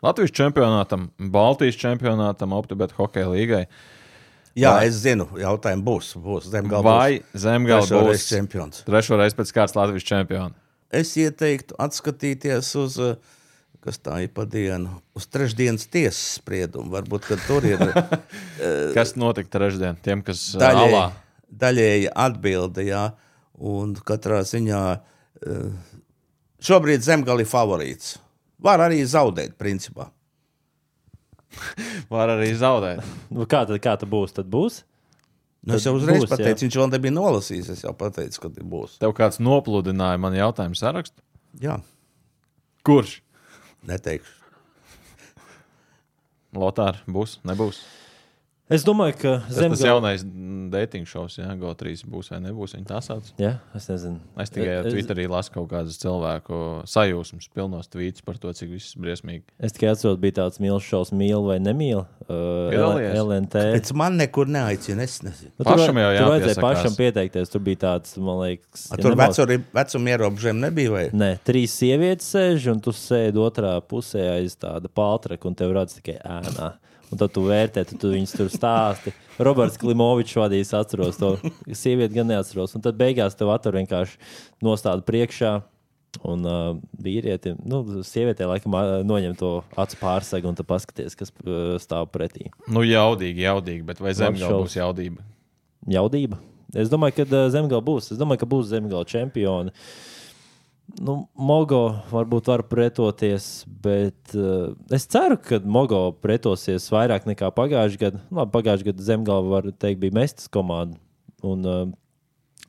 Latvijas čempionātam, Baltijas čempionātam, Optibet hokeja līgai. Jā, Vai- es zinu, jautājums būs. būs Zemgala Vai Zemgala būs čempions. trešo reizi pēc kārtas Latvijas čempiona? Es ieteiktu atskatīties uz, eh, kas tā ir pa dienu, uz trešdienas tiesas spriedumu. Varbūt, tur ir Kas notika trešdien? Tiem, kas uh, daļēji, alā. daļēji atbilde, jā, un katrā ziņā eh, šobrīd Zemgala ir favorīts. Var arī zaudēt, principā. Var arī zaudēt. Nu, kā tad, kā tad būs? Tad būs? Nu, es jau uzreiz būs, jā. pateicu, viņš vēl nebija nolasījis. Es jau pateicu, ka tas būs. Tev kāds nopludināja man jautājumu sarakstu? Jā, Kurš? Neteikšu. Lotārs būs, nebūs. Es domāju, ka Tas, tas jaunais dating šovs, jā, GO3 būs vai nebūs. Viņi tā sauc. Jā, es nezinu. Es tikai Es- Twitterī lasu kaut kādas cilvēku sajūsmas, pilnos tvītus par to, cik viss ir briesmīgi. Es tikai atceros, bija tāds mīlestības šovs, mīl vai nemīl. Uh? LNT. Pēc man nekur neaicina. Es nezinu. Nu, Pašam jau tur vajadzēja pašam pieteikties. Tur bija tāds, man liekas, A, ja Tur nemaldos- vecu, vecuma ierobežojumi nebija. Vai? Nē, trīs sievietes sēž, un tu sēdi otrā pusē aiz tāda paltreka, un tev redzams tikai ēnā. Un tad tu vērtē, tu, tu viņus tur stāsti. Roberts Klimovičs vadījis, atceros to. Sievieti gan neatceros. Un tad beigās tev atver vienkārši nostāda priekšā. Un uh, vīrieti, nu, sievietē laikam ā, noņem to acu pārsegu un tad paskaties, kas uh, stāv pretī. Nu, jaudīgi, jaudīgi, bet vai zemgala būs jaudība? Jaudība. Es domāju, ka uh, zemgala būs. Es domāju, ka būs zemgala čempioni. Nu, Mogo varbūt var pretoties, bet uh, es ceru, ka Mogo pretosies vairāk nekā pagājušajā gadā. Nu, labi, Pagājušajā gadā Zemgala var teikt, bija mestas komanda. Un uh,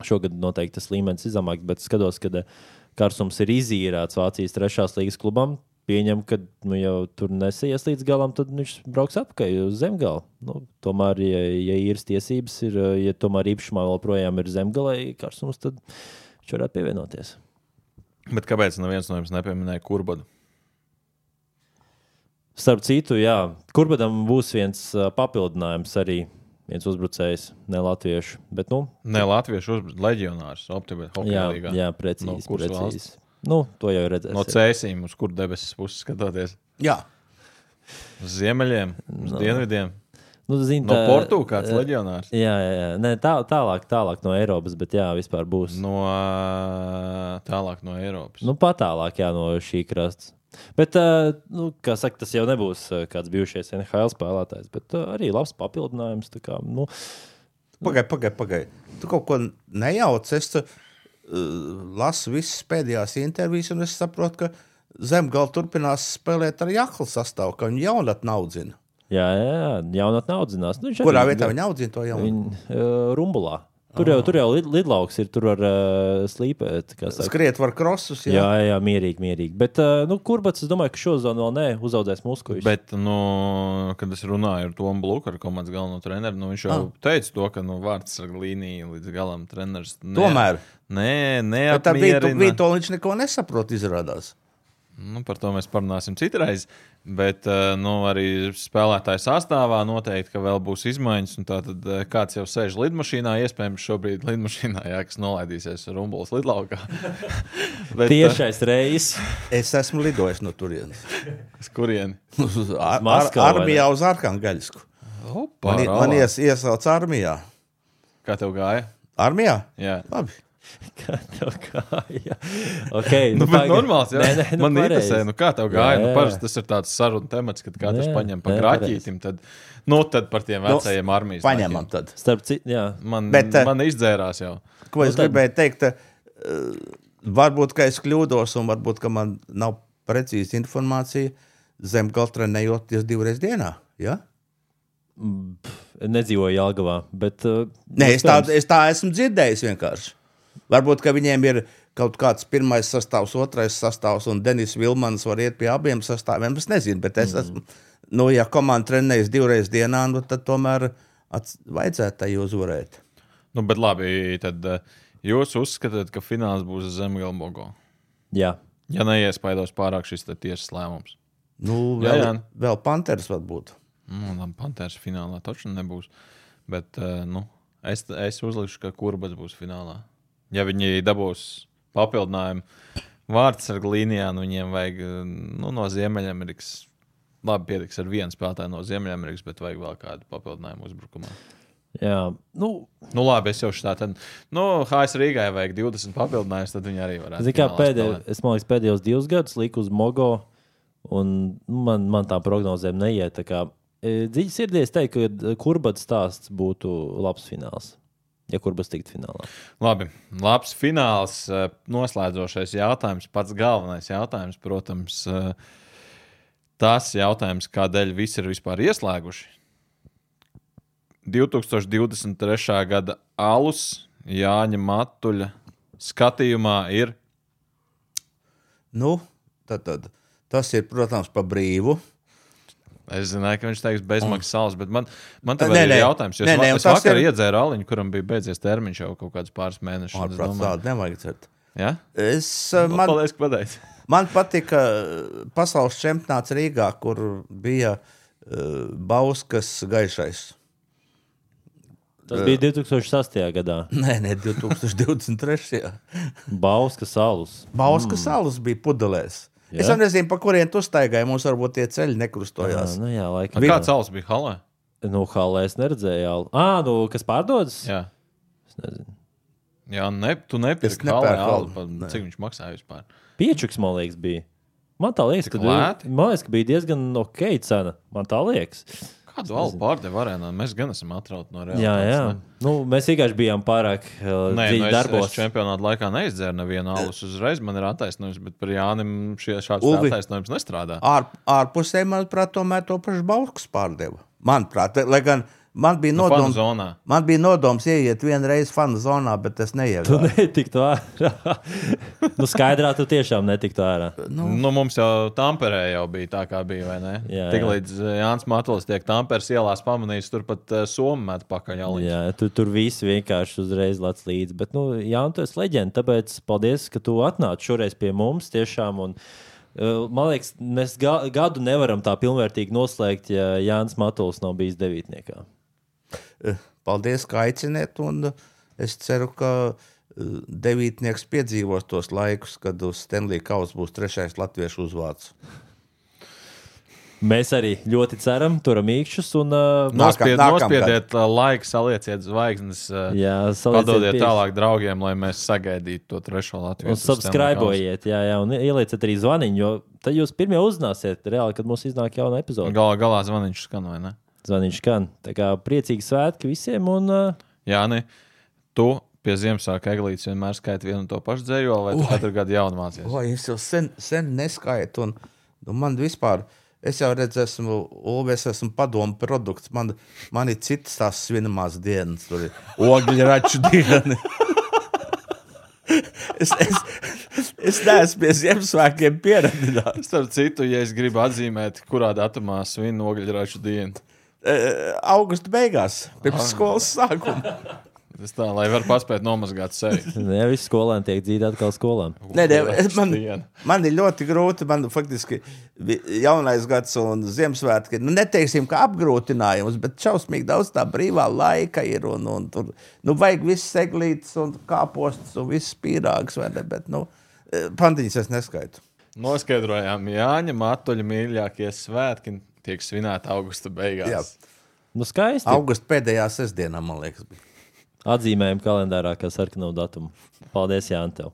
šogad noteikti tas līmenis ir zemāks, bet skatos, ka uh, Karsums ir izīrēts Vācijas trešās līgas klubam. Pieņem, ka nu, jau tur nesies līdz galam, tad viņš brauks atpakaļ uz zemgālu. Nu, tomēr, ja, ja īres tiesības ir, ja tomēr īpašumā joprojām ir zemgālē karsums, tad viņš varētu pievienoties. Bet kāpēc neviens no jums nepieminēja kurbadu? Starp citu, jā, kurbadam būs viens ā, papildinājums arī. Viens uzbrucējs, ne latviešu. Bet, nu, Ne latviešu uzbrucējs, leģionārs, jā, jā, precīzi. No precīzi. Nu, to jau redzēsim. No cēsīm, uz kur debesis puses skatoties. Jā, Uz ziemeļiem, uz no. dienvidiem. Nu, zin, No tā- Portugāles kāds leģionārs. Jā, jā, jā. Nē, tā, tālāk, tālāk no Eiropas, bet jā, vispār būs. No tālāk no Eiropas. nu patālāk, jā, no šī krasta. Bet, nu, kā saka, tas jau nebūs kāds bijušais NHL spēlētājs, bet arī labs papildinājums. tā Kā, nu, pagaidi, pagaidi. Pagai. Tu kaut ko nejauc. Es uh, lasu visas pēdējās intervijas, un es saprotu, ka Zemgala turpinās spēlēt ar Jaklu sastāvu, ka viņi jaunatni audzina. Jā, jā, jā jaunatnē audzinās. Nu, Kurā vietā viņi audzina to jaunu? Viņa uh, rumbulā. Tur jau, tur jau lid, lidlauks ir, tur var uh, slīpēt. kā saka. Skriet var krosus. Jā, jā, jā, mierīgi, mierīgi. Bet, uh, nu, kurbats, es domāju, ka šo zonu vēl ne uzaudzēs muskuļus. Bet, nu, kad es runāju ar Tomu Blūku, ar komandas galveno treneru, nu, viņš jau Ah. teica to, ka nu, vārds ar līniju līdz galam treneris. Ne, Tomēr. Nē, Bet tā bija neapmierina. to viņš neko nesaprot, izrādās. Nu, par to mēs parunāsim citreiz. Bet eh, nu, arī spēlētāju sastāvā noteikti, ka vēl būs izmaiņas. un Tātad eh, kāds jau sēž lidmašīnā, iespējams, šobrīd lidmašīnā, jā, kas nolaidīsies Rumbulas lidlaukā. Bet, eh, Tiešais reizes. Es esmu lidojis no turienes. Uz kurieni? Uz ar, ar, armijā uz Arkangaļsku. Opa, Man, man ies, iesauc armijā. Kā tev gāja? Armijā? Jā. Labi. Kā tev gāja? Okay, Nu, bet normāls, jā. Nē, nē, nu, Man pareizi. interesē, nu, kā tev gāja. Jā, Nu, jā. parasti tas ir tāds sarunu temats, kad katrs Jā, paņem pa jā, grāķītim. Tad, nu, tad par tiem vecajiem armijas. Paņemam laikiem. tad. Starp citu, jā. Man, Bet, eh, man izdzērās jau. Ko es Nu, tad- gribēju teikt? Uh, varbūt, ka es kļūdos, un varbūt, ka man nav precīza informācija. Zemgala trenējoties divreiz dienā. Ja? Nedzīvoju Jālgavā. Bet, uh, Nē, es tā, es tā esmu dzirdējis vienkārši. Varbūt, ka viņiem ir kaut kāds pirmais sastāvs, otrais sastāvs, un Denis Vilmans var iet pie abiem sastāviem. Es nezinu, bet es esmu. Nu, ja komanda trenējas divreiz dienā, nu, tad tomēr vajadzētu tai uzvarēt. Nu, bet labi, tad eh, jūs uzskatāt, ka fināls būs Zemgala Bogo. Jā. Ja neiespaidos pārāk šis tiesas lēmums. Nu, Jā, vēl, jā. vēl Panteras var būt. Nu, labi, Panthers finālā taču nebūs. Bet eh, nu, es, es uzlikšu, ka kurbas būs finālā. Ja viņi dabūs papildinājumu vārds ar līnijām, nu, viņiem vajag nu, no Ziemeļamerikas. Labi, pietiks ar vienu spēlētāju no Ziemeļamerikas, bet vajag vēl kādu papildinājumu uzbrukumā. Jā. Nu, Nu, labi, es jau šādu tādu. Nu, HS Rīgai vajag 20 papildinājumus, tad viņi arī varētu. Zini, kā pēdējo, es domāju, pēdējos divus gadus liku uz Mogo, un man, man tā prognozēm neiet. tā kā, e, Dziļi sirdī es teiktu, ka kurbats stāsts būtu labs fināls. Ja kurbats tiktu finālā. Labi, labs fināls. eh, Noslēdzošais jautājums, pats galvenais jautājums, protams, eh, tas jautājums, kādēļ visi ir vispār ieslēguši. 2023. gada alus Jāņa Matuļa skatījumā ir Nu, tad, tad, tas ir, protams, pa brīvu. Es zināju, ka viņš teiks bezmaksas salas, bet man, man te Nē, vēl ir nē. jautājums. Nē, nē, es vakar ir- iedzēru aliņu, kuram bija beidzies termiņš jau kaut kādus pāris mēnešus. Ārprāt, domāju- tādu nevajag dzert. Ja? Es, uh, Man... man, Paldies, ka pateici. man patika uh, pasaules čempionāts Rīgā, kur bija uh, Bauskas gaišais. Tas bija 2008. gadā. Nē, ne 2023. Bauska salus. Bauskas mm. salas bija pudelēs. Jā? Es jau nezinu, pa kurien tu staigāji. Mums varbūt tie ceļi nekrustojās. Jā, nu jā, laikam. Kāds saules bija halē? Nu, halē es neredzēju. Ah, nu, kas pārdodas? Jā, Es nezinu. Jā ne, tu nepirki alu, pa- Nē. Cik viņš maksāja vispār? Piečuks, man liekas, bija. Man tā liekas, ka, man liekas, ka bija diezgan ok cena. Man tā liekas. Kādu alu pārdeva arēnā? Mēs gan esam atrauti no reālās. Jā, jā. Nu, mēs vienkārši bijām pārāk uh, Nē, dziļi nu es, darbos. es čempionāta laikā neizdzēru nevienu alus. Uzreiz man ir attaisnojums, bet par Jānim šie šāds Ulvi. attaisnojums nestrādā. Ār, ārpusē, manuprāt, tomēr to pašu Bauskas pārdeva. Manuprāt, lai gan man bija Nu, zonā. Man bija nodoms ieiet vienreiz fanu zonā, bet es Tu neiegāju. netiktu ārā. nu, skaidrā tu tiešām netiktu ārā. Nu, nu, mums jau Tamperē jau bija tā, kā bija. vai ne? Jā, Tik jā. līdz eh, Jānis Matolis tiek Tamperes ielās pamanījis, turpat uh, Somu met pakaļ. Jā, tu tur viss vienkārši uzreiz lec līdzi. Bet, nu, jā, un tu esi leģenda. Tāpēc paldies, ka tu atnāci šoreiz pie mums. Tiešām, un, uh, man liekas, mēs ga gadu nevaram tā pilnvērtīgi noslēgt, ja Jānis Matols nav bijis devītniekā. Paldies, ka aiciniet. un uh, Es ceru, ka uh, devītnieks piedzīvos tos laikus, kad uz Stanley Kausa būs trešais latviešu uzvārds. Mēs arī ļoti ceram, turam īkšķus. Un, uh, Nospied, nākamgad. nospiediet uh, laiku, salieciet zvaigznes. Uh, jā, salieciet Padodiet pieci. tālāk draugiem, lai mēs sagaidītu to trešo Un Latviju. subscribējiet, jā, jā, un ielieciet arī zvaniņu, jo tad jūs pirmie uzzināsiet, reāli, kad mums iznāk jauna epizode. Galā, galā zvaniņš skan vai ne? Zvaniņš skan. Tā kā priecīgi svētki visiem. Un, uh, Jā, nē, tu pie Ziemassvētku eglītes vienmēr skaiti vienu un to pašu dzēju, vai tu katru gadu jaunu mācījies? O, es jau sen, sen neskaitu, un nu, man vispār. Es jau redzu, esmu Ulvis, esmu padomu produkts. Man, man ir citas tās svinamās dienas, tur ir ogļu raču diena. es, es, es neesmu pie Ziemassvētkiem pieradināts. Starp citu, ja es gribu atzīmēt, kurā datumā svin ogļraču dienu, Augusta beigās, pirms skolas sākuma. tas tā, lai var paspēt nomazgāt seju. ne visi skolēni tiek dzīti atkal skolām. Nē, nē, man, man ir ļoti grūti. Man faktiski jaunais gads un Ziemassvētki, nu, neteiksim, ka apgrūtinājums, bet šausmīgi daudz tā brīvā laika ir. Un, un tur nu, vajag visas eglītes un kāpostus un visas pīrāgas, vai ne? Bet, nu, eh, pantiņas es neskaitu. Noskaidrojām, Jāņa Matuļa mīļākie svētki tiek svinēti augusta beigās. Jā. Nu, skaisti. Augusta pēdējā sestdienā, man liekas, bija. Atzīmējam kalendārā, kā sarkanu datumu. Paldies, Jānis.